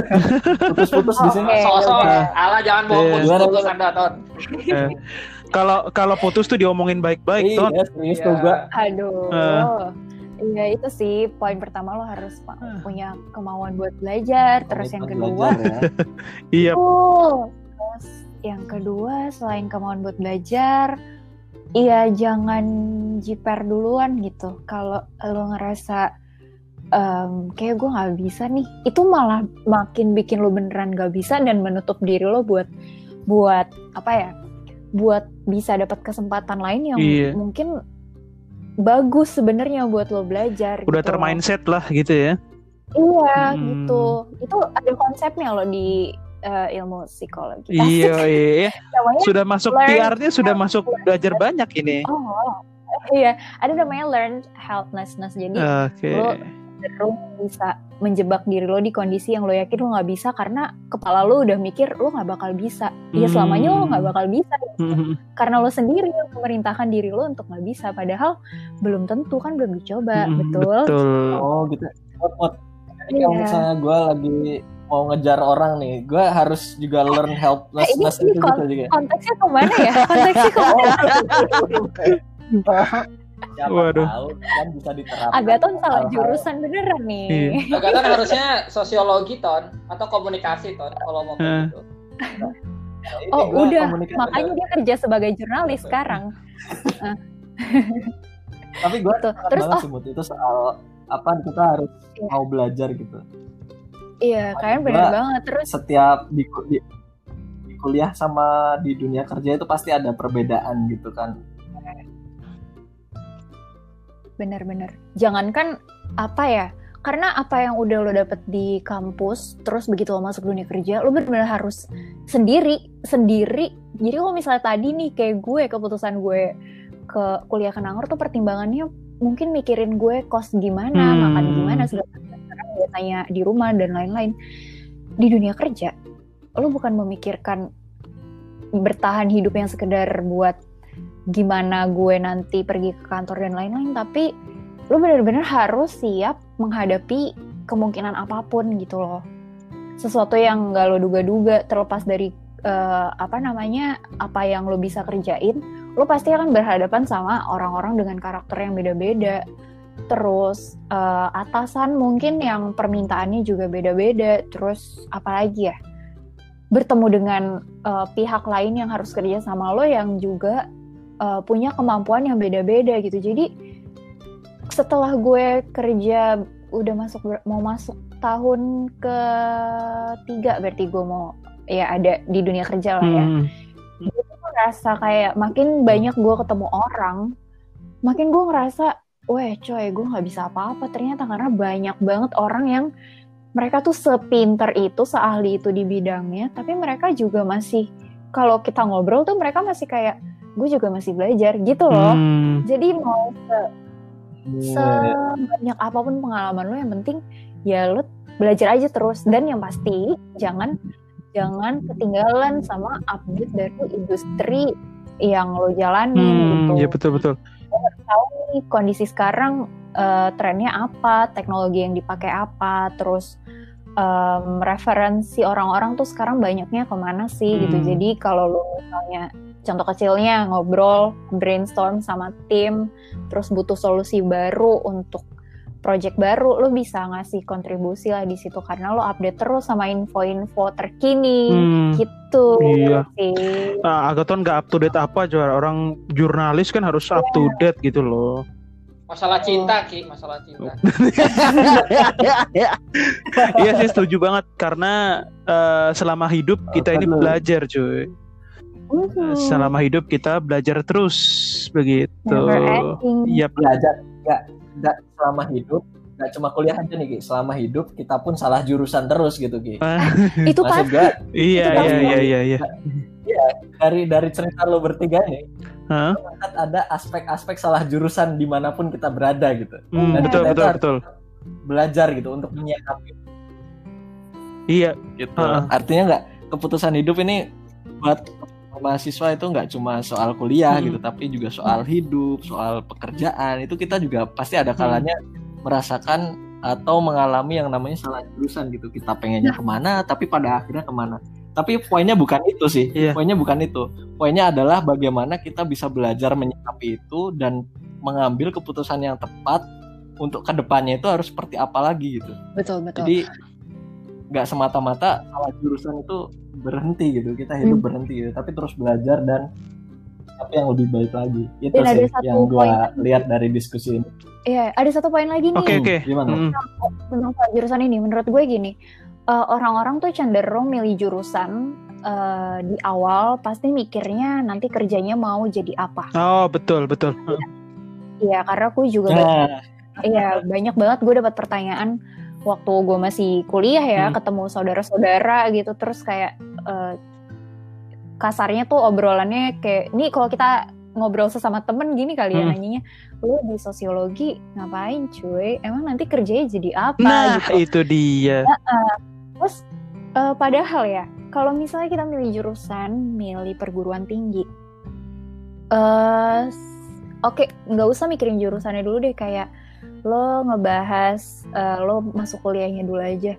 [laughs] Putus-putus di sini. Sosok ala jangan bohong putus-putus anda ton. Eh, kalau kalau putus tuh diomongin baik-baik iya, ton. Serius iya. juga. Aduh. Uh. Iya itu sih poin pertama lo harus uh. punya kemauan buat belajar. Terus yang kedua, ya. [laughs] iya. Uh, terus yang kedua selain kemauan buat belajar, iya jangan jiper duluan gitu. Kalau lo ngerasa um, kayak gue nggak bisa nih, itu malah makin bikin lo beneran gak bisa dan menutup diri lo buat buat apa ya? Buat bisa dapat kesempatan lain yang iya. mungkin bagus sebenarnya buat lo belajar. Udah gitu. termindset lah gitu ya. Iya hmm. gitu. Itu ada konsepnya lo di uh, ilmu psikologi. Iya iya. [laughs] sudah masuk PR-nya sudah masuk belajar banyak ini. Oh iya. Ada namanya learn helplessness. Jadi okay. lo cenderung bisa menjebak diri lo di kondisi yang lo yakin lo nggak bisa karena kepala lo udah mikir lo nggak bakal bisa. Ya selamanya lo nggak bakal bisa. Hmm. Karena lo sendiri yang memerintahkan diri lo untuk nggak bisa. Padahal belum tentu kan belum dicoba, hmm, betul? Betul. Oh gitu. Jadi yeah. kalau misalnya gue lagi mau ngejar orang nih, gue harus juga learn helplessness nah, ini, ini gitu juga. Konteksnya ke mana ya? Konteksnya [laughs] ke mana? [laughs] Siapa Waduh. tahu kan bisa diterapkan. Agaton salah jurusan beneran nih. Iya. Agaton harusnya sosiologi ton atau komunikasi ton kalau mau uh. gitu. Nah, oh udah, makanya dia kerja sebagai jurnalis sekarang. [laughs] Tapi gue terus oh. sebut itu soal apa kita harus yeah. mau belajar gitu. Iya, kalian benar banget. Terus setiap di, di, di kuliah sama di dunia kerja itu pasti ada perbedaan gitu kan bener-bener jangankan apa ya karena apa yang udah lo dapet di kampus terus begitu lo masuk dunia kerja lo bener-bener harus sendiri sendiri. Jadi kalau misalnya tadi nih kayak gue keputusan gue ke kuliah ke Nangor tuh pertimbangannya mungkin mikirin gue kos gimana hmm. makan gimana segala macam. Biasanya di rumah dan lain-lain. Di dunia kerja lo bukan memikirkan bertahan hidup yang sekedar buat gimana gue nanti pergi ke kantor dan lain-lain tapi lo bener-bener harus siap menghadapi kemungkinan apa pun gitu loh. Sesuatu yang gak lo duga-duga terlepas dari uh, apa namanya apa yang lo bisa kerjain lo pasti akan berhadapan sama orang-orang dengan karakter yang beda-beda. Terus uh, atasan mungkin yang permintaannya juga beda-beda. Terus apalagi ya? Bertemu dengan uh, pihak lain yang harus kerja sama lo yang juga uh, punya kemampuan yang beda-beda gitu. Jadi setelah gue kerja udah masuk mau masuk tahun ke tiga berarti gue mau ya ada di dunia kerja lah ya. Hmm. Gue ngerasa kayak makin banyak gue ketemu orang, makin gue ngerasa, weh coy gue nggak bisa apa-apa ternyata karena banyak banget orang yang mereka tuh sepinter itu, seahli itu di bidangnya, tapi mereka juga masih kalau kita ngobrol tuh mereka masih kayak gue juga masih belajar gitu loh hmm. jadi mau se sebanyak apa pun pengalaman lo yang penting ya lo belajar aja terus dan yang pasti jangan jangan ketinggalan sama update dari industri yang lo jalani hmm, gitu. Iya betul betul. tahu nih kondisi sekarang uh, trennya apa, teknologi yang dipakai apa, terus um, referensi orang-orang tuh sekarang banyaknya ke mana sih gitu. hmm. gitu. Jadi kalau lo misalnya contoh kecilnya ngobrol, brainstorm sama tim, terus butuh solusi baru untuk project baru, lo bisa ngasih kontribusi lah di situ karena lo update terus sama info-info terkini hmm, gitu. Iya. Sih. Nah, Agaton nggak up to date apa juara orang jurnalis kan harus yeah. up to iya. date gitu loh. Masalah cinta Ki, masalah cinta. [laughs] Iya sih setuju banget karena uh, selama hidup kita ini belajar cuy. Uhuh. Selama hidup kita belajar terus begitu. Iya belajar nggak nggak selama hidup nggak cuma kuliah aja nih Ki. Selama hidup kita pun salah jurusan terus gitu Ki. [laughs] itu pasti. Iya iya iya iya iya. Iya dari dari cerita lo bertiga nih Hah? ada aspek-aspek salah jurusan di mana pun kita berada gitu. Hmm, Dan betul betul betul. Belajar gitu untuk menyikapi Iya, gitu. Heeh. Artinya nggak keputusan hidup ini buat mahasiswa itu nggak cuma soal kuliah Hmm. gitu, tapi juga soal hidup, soal pekerjaan. Itu kita juga pasti ada kalanya merasakan atau mengalami yang namanya salah jurusan gitu. Kita pengennya ke mana, tapi pada akhirnya ke mana. Tapi poinnya bukan itu sih. Iya. Poinnya bukan itu. Poinnya adalah bagaimana kita bisa belajar menyikapi itu dan mengambil keputusan yang tepat untuk ke depannya itu harus seperti apa lagi gitu. Betul betul. Jadi nggak semata-mata salah jurusan itu berhenti gitu. Kita hidup Hmm. berhenti gitu, tapi terus belajar dan apa yang lebih baik lagi. Itu Dan ada sih satu yang lagi. lihat dari diskusi ini. Iya, ada satu poin lagi nih Oke, oke. Gimana? Tentang soal jurusan ini. Menurut gue gini, eh, orang-orang tuh cenderung milih jurusan eh, di awal pasti mikirnya nanti kerjanya mau jadi apa. Oh, betul betul. Iya, karena aku juga Nah, Iya, banyak banget gue dapat pertanyaan waktu gue masih kuliah ya, Hmm. ketemu saudara-saudara gitu, terus kayak eh, kasarnya tuh obrolannya kayak, nih kalau kita ngobrol sesama temen gini kali ya Hmm. nanyanya, lu di sosiologi ngapain cuy? Emang nanti kerjanya jadi apa? Nah, gitu. itu dia. Terus eh, padahal ya, kalau misalnya kita milih jurusan, milih perguruan tinggi, eh oke nggak usah mikirin jurusannya dulu deh kayak lo ngebahas eh, lo masuk kuliahnya dulu aja.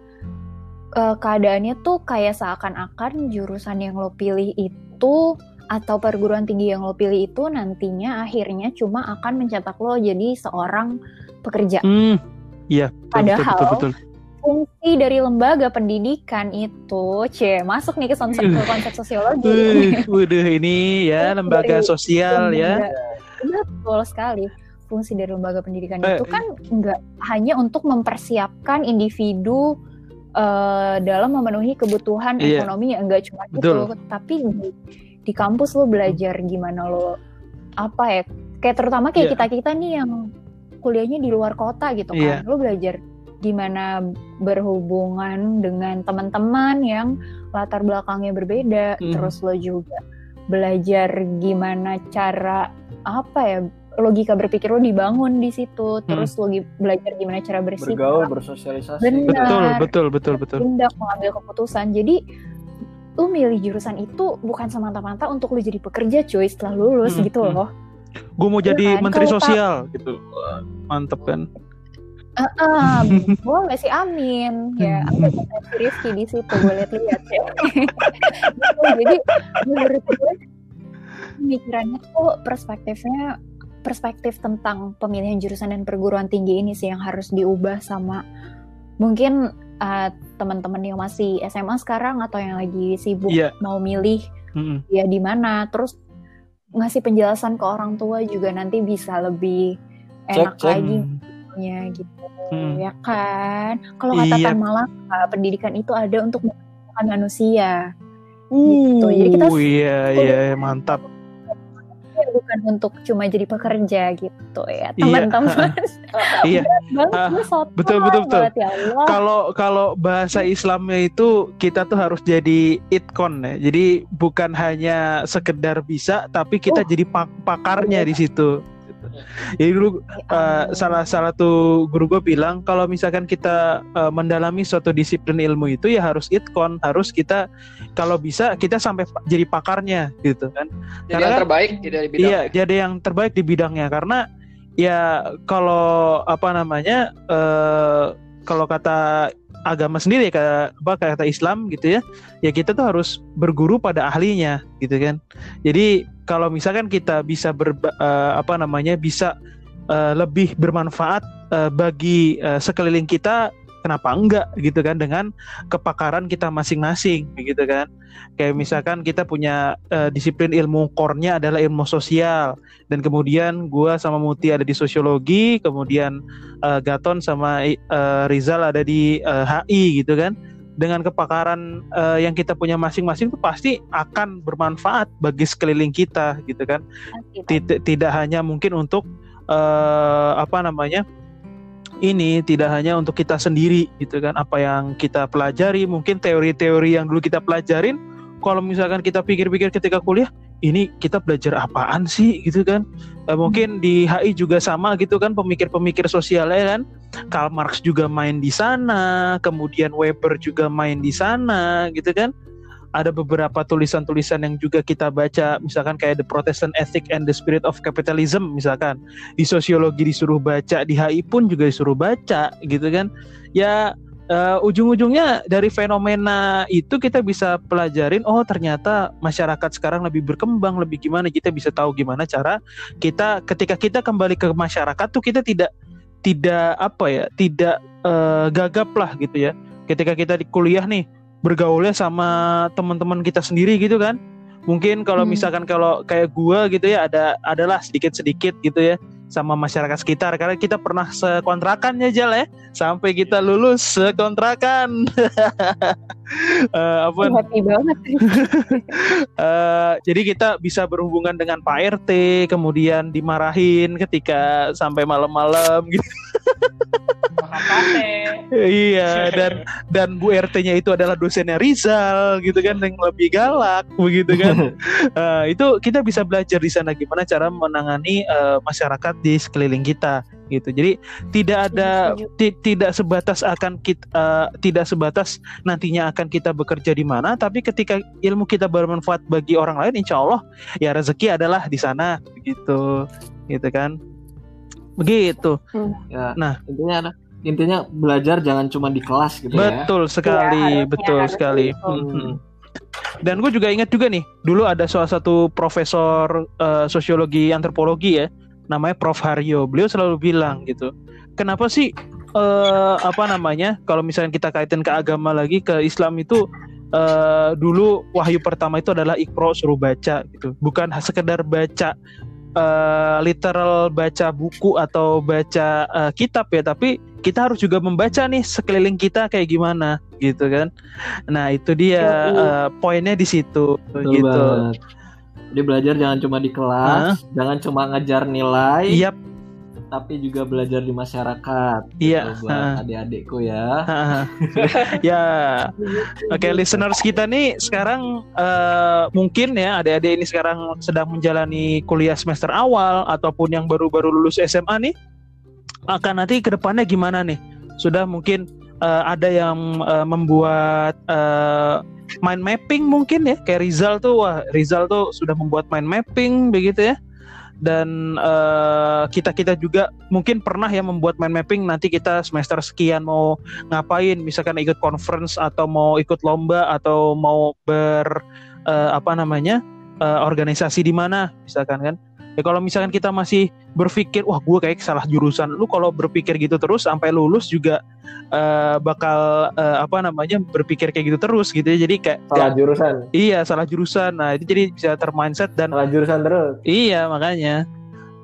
Eh, keadaannya tuh kayak seakan-akan jurusan yang lo pilih itu atau perguruan tinggi yang lo pilih itu nantinya akhirnya cuma akan mencetak lo jadi seorang pekerja. Hmm. Iya, betul, betul, Padahal betul, betul. fungsi dari lembaga pendidikan itu, c masuk nih ke konsep, ke konsep sosiologi. Wih, waduh ini ya lembaga Dari sosial ya. Lembaga- Betul sekali. Fungsi dari lembaga pendidikan Eh, itu kan nggak hanya untuk mempersiapkan individu eh, dalam memenuhi kebutuhan Iya. ekonomi ya nggak cuma Betul. itu, tapi di, di kampus lo belajar gimana lo apa ya kayak terutama kayak Iya. kita kita nih yang kuliahnya di luar kota gitu kan, lo belajar gimana berhubungan dengan teman-teman yang latar belakangnya berbeda, Mhm. terus lo juga belajar gimana cara apa ya logika berpikir lo dibangun di situ, terus lo gi- belajar gimana cara bersikap, bergaul, bersosialisasi. Benar. Betul, betul, betul, betul. tindak mengambil keputusan. Jadi lu milih jurusan itu bukan semata-mata untuk lu jadi pekerja cuy setelah lulus Hmm, gitu hmm. loh. Gue mau Iya jadi kan? menteri sosial gitu. Wah, Mantep kan. Ah, [laughs] boleh sih amin ya Hmm. aku ada si Rifki di situ gue lihat-lihat ya Gitu, [laughs] jadi menurut gue pemikirannya tuh perspektifnya perspektif tentang pemilihan jurusan dan perguruan tinggi ini sih yang harus diubah sama mungkin uh, teman-teman yang masih SMA sekarang atau yang lagi sibuk Iya. mau milih Mm-mm. ya di mana terus ngasih penjelasan ke orang tua juga nanti bisa lebih enak cek. lagi Hmm. ya gitu Hmm. ya kan kalau kata Iya. Tan Malaka pendidikan itu ada untuk manusia Gitu. Jadi kita- Uh, iya, iya, mantap. Ya, bukan untuk cuma jadi pekerja gitu ya Iya. teman-teman [laughs] Iya. Ah, gue sotoy betul, betul, betul. ya Kalau kalau bahasa Islamnya itu kita tuh harus jadi itkon ya. Jadi bukan hanya sekedar bisa, tapi kita Oh. jadi pak- pakarnya di situ. Gitu. Jadi dulu Ya Uh, ampun. salah salah tuh guru gue bilang kalau misalkan kita uh, mendalami suatu disiplin ilmu itu ya harus itkon harus kita kalau bisa kita sampai pa- jadi pakarnya gitu kan Jadi Karena yang kan- terbaik dari bidang. iya jadi yang terbaik di bidangnya karena ya kalau apa namanya uh, kalau kata agama sendiri kata apa kata Islam gitu ya. Ya kita tuh harus berguru pada ahlinya gitu kan. Jadi kalau misalkan kita bisa ber apa namanya bisa eh, lebih bermanfaat eh, bagi eh, sekeliling kita kenapa enggak gitu kan dengan kepakaran kita masing-masing gitu kan. Kayak misalkan kita punya eh, disiplin ilmu core-nya adalah ilmu sosial dan kemudian gua sama Muti ada di sosiologi kemudian eh, Gaton sama eh, Rizal ada di eh, HI gitu kan. Dengan kepakaran eh, yang kita punya masing-masing itu pasti akan bermanfaat bagi sekeliling kita gitu kan. Tidak tidak hanya mungkin untuk eh, apa namanya ini tidak hanya untuk kita sendiri gitu kan. Apa yang kita pelajari mungkin teori-teori yang dulu kita pelajarin. Kalau misalkan kita pikir-pikir ketika kuliah ini kita belajar apaan sih gitu kan. Uh, mungkin di HI juga sama gitu kan pemikir-pemikir sosialnya kan. Karl Marx juga main di sana kemudian Weber juga main di sana gitu kan ada beberapa tulisan-tulisan yang juga kita baca misalkan kayak The Protestant Ethic and the Spirit of Capitalism misalkan. Di sosiologi disuruh baca di HI pun juga disuruh baca gitu kan. Ya uh, ujung-ujungnya dari fenomena itu kita bisa pelajarin oh ternyata masyarakat sekarang lebih berkembang lebih gimana. Kita bisa tahu gimana cara kita ketika kita kembali ke masyarakat tuh kita tidak tidak apa ya tidak uh, gagap lah gitu ya. Ketika kita di kuliah nih bergaulnya sama teman-teman kita sendiri gitu kan mungkin kalau hmm. misalkan kalau kayak gua gitu ya ada adalah sedikit-sedikit gitu ya sama masyarakat sekitar. Karena kita pernah sekontrakan ya Jal ya. Sampai kita lulus sekontrakan. Uh, [laughs] apa? Happy banget. Uh, [laughs] jadi kita bisa berhubungan dengan Pak RT kemudian dimarahin ketika sampai malam-malam gitu. Iya dan dan Bu RT-nya itu adalah dosennya Rizal gitu kan yang lebih galak begitu kan. Uh, [laughs] itu kita bisa belajar di sana gimana cara menangani uh, masyarakat di sekeliling kita gitu. Jadi tidak ada tidak sebatas akan kita uh, tidak sebatas nantinya akan kita bekerja di mana tapi ketika ilmu kita bermanfaat bagi orang lain insya Allah ya rezeki adalah di sana begitu gitu kan? Begitu. Hmm. ya, nah. intinya intinya belajar jangan cuma di kelas gitu betul ya. Betul sekali ya, betul ya, sekali. hmm. dan gue juga ingat juga nih dulu ada salah satu profesor uh, sosiologi antropologi ya namanya Prof Haryo beliau selalu bilang gitu kenapa sih uh, apa namanya kalau misalnya kita kaitin ke agama lagi ke Islam itu uh, dulu wahyu pertama itu adalah ikro suruh baca gitu bukan sekedar baca uh, literal baca buku atau baca uh, kitab ya, tapi kita harus juga membaca nih sekeliling kita kayak gimana gitu kan. Nah, itu dia uh, poinnya di situ Betul gitu. Banget. Jadi belajar jangan cuma di kelas, huh? jangan cuma ngajar nilai. Yap tapi juga belajar di masyarakat. Iya. Gitu, buat uh. adik-adikku ya. [laughs] ya. Oke, okay, listeners kita nih sekarang uh, mungkin ya adik-adik ini sekarang sedang menjalani kuliah semester awal ataupun yang baru-baru lulus SMA nih akan nanti ke depannya gimana nih? Sudah mungkin uh, ada yang uh, membuat uh, mind mapping mungkin ya. Kayak Rizal tuh wah Rizal tuh sudah membuat mind mapping begitu ya. Dan uh, kita kita juga mungkin pernah ya membuat mind mapping. Nanti kita semester sekian mau ngapain. Misalkan ikut conference atau mau ikut lomba atau mau ber uh, apa namanya uh, organisasi di mana misalkan kan ya kalau misalkan kita masih berpikir wah gue kayak salah jurusan. Lu kalau berpikir gitu terus sampai lulus juga uh, bakal uh, apa namanya berpikir kayak gitu terus gitu ya. Jadi kayak salah gak, jurusan. Iya salah jurusan. Nah itu jadi bisa termindset dan salah jurusan terus. Iya makanya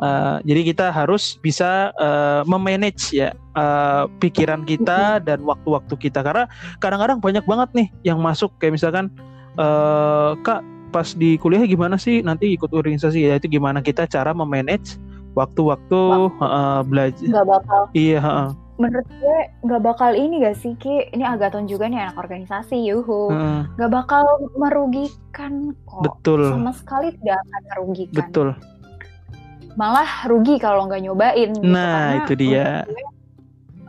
Uh, jadi kita harus bisa uh, memanage ya uh, pikiran kita [laughs] dan waktu-waktu kita. Karena kadang-kadang banyak banget nih yang masuk. Kayak misalkan uh, kak pas di kuliah gimana sih? Nanti ikut organisasi ya. Itu gimana kita cara memanage waktu-waktu uh, belajar nggak bakal. Iya uh. menurut gue nggak bakal ini gak sih ki? Ini Agaton juga nih anak organisasi yuhu. Nggak uh. bakal merugikan kok. Betul. Sama sekali tidak akan merugikan. Betul. Malah rugi kalau nggak nyobain gitu. nah itu dia. gue,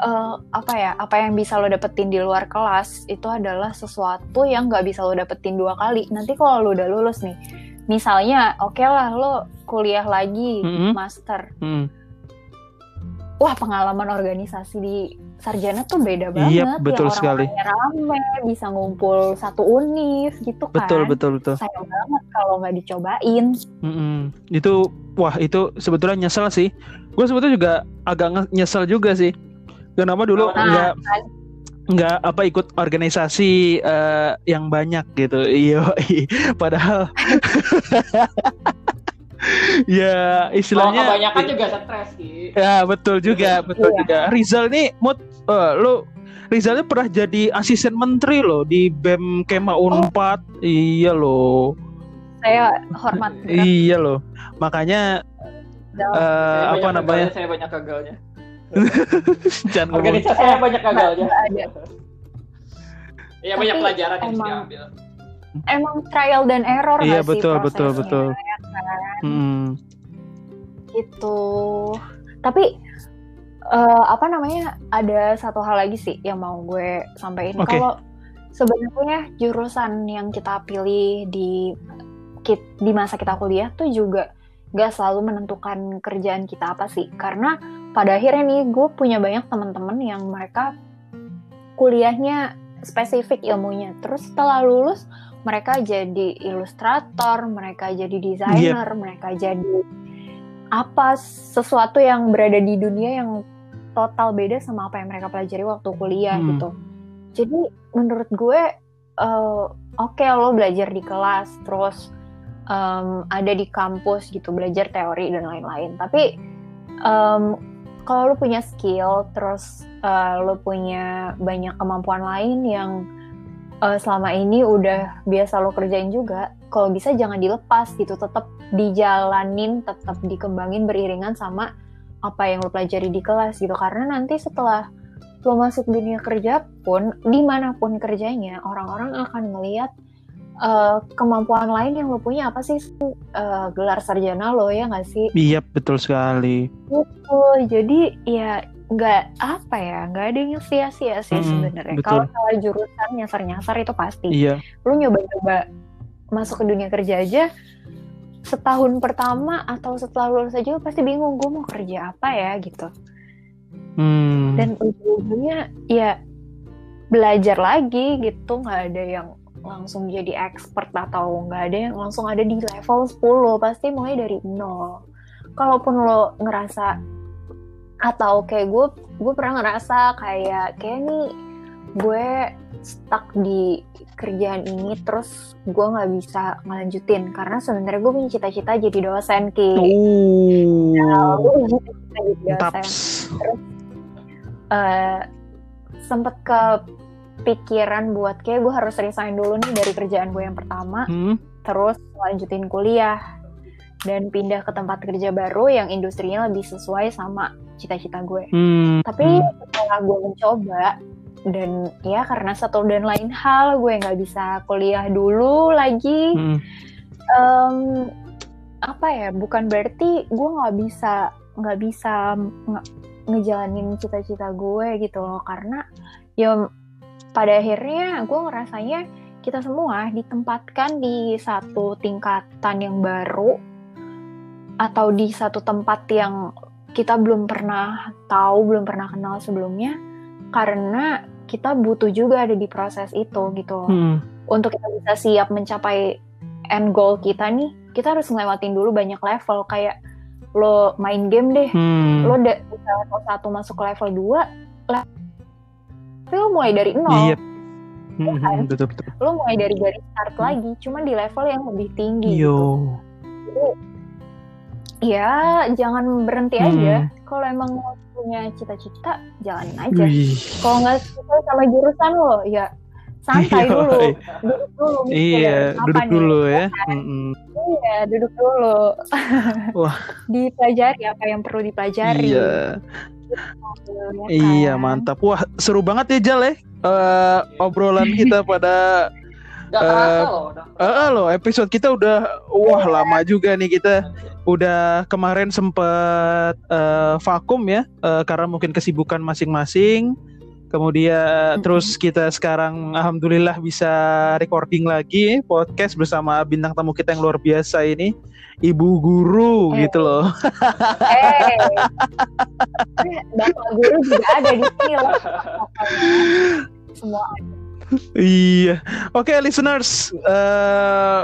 uh, apa ya apa yang bisa lo dapetin di luar kelas itu adalah sesuatu yang nggak bisa lo dapetin dua kali. Nanti kalau lo udah lulus nih misalnya oke okay lah lo kuliah lagi mm -hmm. master. Mm. wah pengalaman organisasi di sarjana tuh beda banget. yep, betul ya, sekali. rame bisa ngumpul satu univ gitu kan. betul betul. Betul sayang banget kalau nggak dicobain. Mm -hmm. itu wah itu sebetulnya nyesel sih. Gue sebetulnya juga agak nyesel juga sih Kenapa dulu nah, nggak kan. nggak apa ikut organisasi uh, yang banyak gitu. [laughs] Iya, padahal [laughs] ya istilahnya oh, kebanyakan juga stres sih. Ya betul juga, betul iya. juga. Rizal nih mood uh, lu Rizalnya pernah jadi asisten menteri loh di BEM Kema Unpad. Oh. Iya loh. Saya hormat. Iya loh. Makanya uh, apa namanya? Saya banyak gagalnya. Jangan Organisasi saya banyak gagalnya. Iya banyak pelajaran yang bisa diambil. emang trial dan error Iya nggak sih betul betul prosesnya, betul. ya kan? Hmm. gitu tapi eh, apa namanya ada satu hal lagi sih yang mau gue sampaikan Oke. kalau sebenarnya jurusan yang kita pilih di kit- di masa kita kuliah tuh juga gak selalu menentukan kerjaan kita apa sih karena pada akhirnya nih gue punya banyak teman-teman yang mereka kuliahnya spesifik ilmunya. Terus setelah lulus mereka jadi ilustrator mereka jadi desainer mereka jadi apa sesuatu yang berada di dunia yang total beda sama apa yang mereka pelajari waktu kuliah Hmm. gitu. Jadi menurut gue eh, oke lo belajar di kelas terus em, ada di kampus gitu belajar teori dan lain-lain. Tapi em, kalau lo punya skill terus eh, lo punya banyak kemampuan lain yang eh, selama ini udah biasa lo kerjain juga kalau bisa jangan dilepas gitu tetap dijalanin tetap dikembangin beriringan sama apa yang lo pelajari di kelas gitu. Karena nanti setelah lo masuk dunia kerja pun di mana pun kerjanya orang-orang akan ngelihat eh, kemampuan lain yang lo punya apa sih Eh, gelar sarjana lo ya nggak sih Iya betul sekali. Oh, jadi ya nggak apa ya, nggak ada yang sia-sia sih Mm-mm, sebenarnya. betul. Kalau salah jurusan nyasar-nyasar itu pasti. Iya. Lu nyoba-nyoba masuk ke dunia kerja aja setahun pertama atau setelah lulus aja lu pasti bingung gue mau kerja apa ya gitu. Hmm. Dan ujung-ujungnya ya belajar lagi gitu, nggak ada yang langsung jadi expert atau nggak ada yang langsung ada di level 10 pasti mulai dari nol kalaupun lo ngerasa atau kayak gue gue pernah ngerasa kayak kayak nih gue stuck di kerjaan ini terus gue nggak bisa ngelanjutin karena sebenarnya gue punya cita-cita jadi dosen ki Oh. gue punya cita-cita jadi Mantap. dosen eh sempet kepikiran buat kayak gue harus resign dulu nih dari kerjaan gue yang pertama Hmm. terus lanjutin kuliah dan pindah ke tempat kerja baru yang industrinya lebih sesuai sama cita-cita gue. Hmm. Tapi setelah gue mencoba dan ya karena satu dan lain hal gue nggak bisa kuliah dulu lagi. Hmm. Em, apa ya? Bukan berarti gue nggak bisa nggak bisa nge- ngejalanin cita-cita gue gitu loh karena ya pada akhirnya gue ngerasanya kita semua ditempatkan di satu tingkatan yang baru atau di satu tempat yang kita belum pernah tahu, belum pernah kenal sebelumnya karena kita butuh juga ada di proses itu gitu. Hmm. Untuk kita bisa siap mencapai end goal kita nih, kita harus ngelewatin dulu banyak level kayak lo main game deh, Hmm. lo udah level 1 masuk ke level 2, le- tapi lo mulai dari nol Iya. Hmm, kan? hmm, betul betul. lo mulai dari garis start lagi, cuman di level yang lebih tinggi. gitu. Yo. Ya, jangan berhenti Hmm. aja. Kalau emang mau punya cita-cita, jalanin aja. Kalau nggak sesuai sama jurusan lo, ya santai [laughs] Iya, dulu. iya. Duduk dulu. Iya, duduk nih? dulu ya. Hmm. Iya, duduk dulu. Wah. [laughs] Dipelajari apa yang perlu dipelajari. Iya. Ya kan? Iya, mantap. Wah, seru banget ya Jal ya. Eh, obrolan [laughs] kita pada Gak loh. eh, loh, episode kita udah wah lama juga nih kita. Udah kemarin sempet eh, vakum ya eh, karena mungkin kesibukan masing-masing. Kemudian terus kita sekarang alhamdulillah bisa recording lagi podcast bersama bintang tamu kita yang luar biasa ini, Ibu Guru Eh. gitu loh. Eh, [laughs] bapak guru juga ada di sini loh. [laughs] Semua Iya, oke listeners, eh,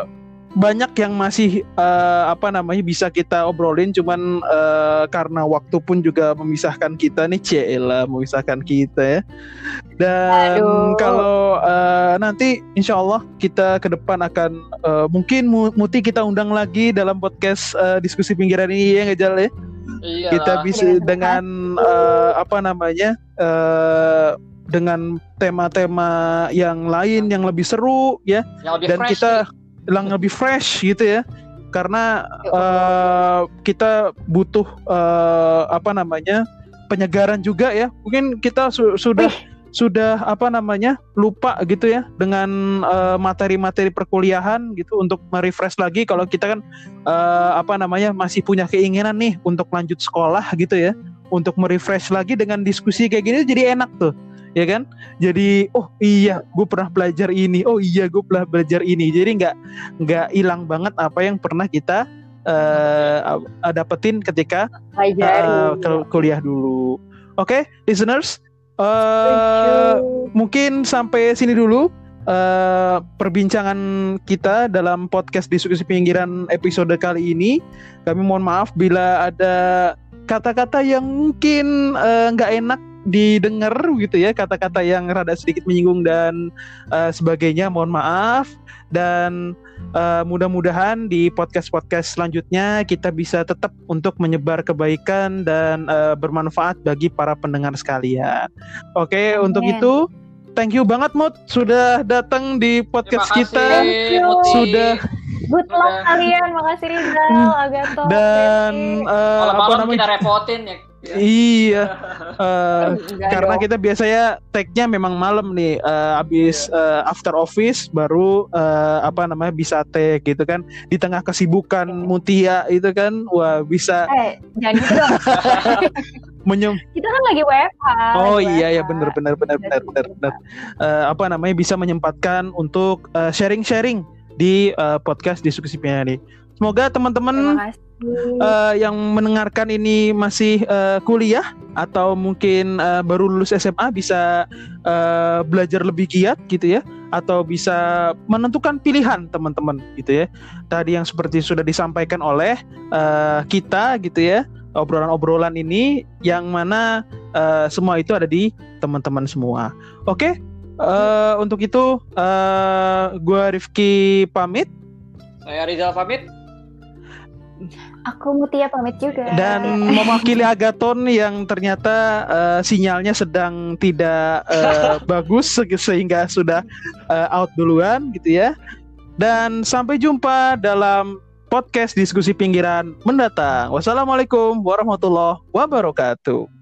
banyak yang masih eh, apa namanya bisa kita obrolin, cuman eh, karena waktu pun juga memisahkan kita nih, Cela memisahkan kita ya. Dan Aduh. kalau eh, nanti Insya Allah kita ke depan akan eh, mungkin Mu- Muti kita undang lagi dalam podcast eh, diskusi pinggiran ini ya nggak Jal ya? Iya kita bisa Iya. dengan eh, apa namanya eh, dengan tema-tema yang lain yang lebih seru ya yang lebih dan fresh kita nih. Yang lebih fresh gitu ya. Karena eh, kita butuh eh, apa namanya penyegaran juga ya. Mungkin kita su- sudah sudah apa namanya lupa gitu ya dengan eh, materi-materi perkuliahan gitu untuk merefresh lagi. Kalau kita kan uh, apa namanya masih punya keinginan nih untuk lanjut sekolah gitu ya. Untuk merefresh lagi dengan diskusi kayak gini jadi enak tuh ya kan? Jadi oh iya gue pernah belajar ini. Oh iya gue pernah belajar ini. Jadi nggak nggak hilang banget apa yang pernah kita uh, dapetin ketika uh, kuliah dulu. Oke okay, listeners Uh, mungkin sampai sini dulu uh, perbincangan kita dalam podcast diskusi pinggiran episode kali ini. Kami mohon maaf bila ada kata-kata yang mungkin nggak uh, enak didengar gitu ya, kata-kata yang rada sedikit menyinggung dan uh, sebagainya. Mohon maaf dan uh, mudah-mudahan di podcast-podcast selanjutnya kita bisa tetap untuk menyebar kebaikan dan uh, bermanfaat bagi para pendengar sekalian. Oke, okay, untuk itu thank you banget Mut sudah datang di podcast kita. Sudah Good luck kalian, makasih Rizal, Agato. Dan uh, apa namanya? kita repotin ya [laughs] Ya. Iya, uh, karena dong. kita biasanya tag-nya memang malam nih, uh, abis uh, after office baru uh, apa namanya bisa tag gitu kan, di tengah kesibukan Mutia itu kan, wah bisa. Eh, jangan gitu dong. [laughs] Menyem kita kan lagi WFH. Oh iya ya benar benar benar benar benar benar. Uh, apa namanya bisa menyempatkan untuk sharing-sharing uh, di uh, podcast diskusi ini. Semoga teman-teman uh, yang mendengarkan ini masih uh, kuliah atau mungkin uh, baru lulus SMA bisa uh, belajar lebih giat gitu ya atau bisa menentukan pilihan teman-teman gitu ya. Tadi yang seperti sudah disampaikan oleh uh, kita gitu ya obrolan-obrolan ini yang mana uh, semua itu ada di teman-teman semua. Oke, okay? uh, untuk itu uh, gue Rifki pamit. Saya Rizal pamit. Aku Mutia pamit juga. Dan mewakili Agaton yang ternyata uh, sinyalnya sedang tidak uh, [laughs] bagus sehingga sudah uh, out duluan gitu ya. Dan sampai jumpa dalam podcast diskusi pinggiran mendatang. Wassalamualaikum warahmatullahi wabarakatuh.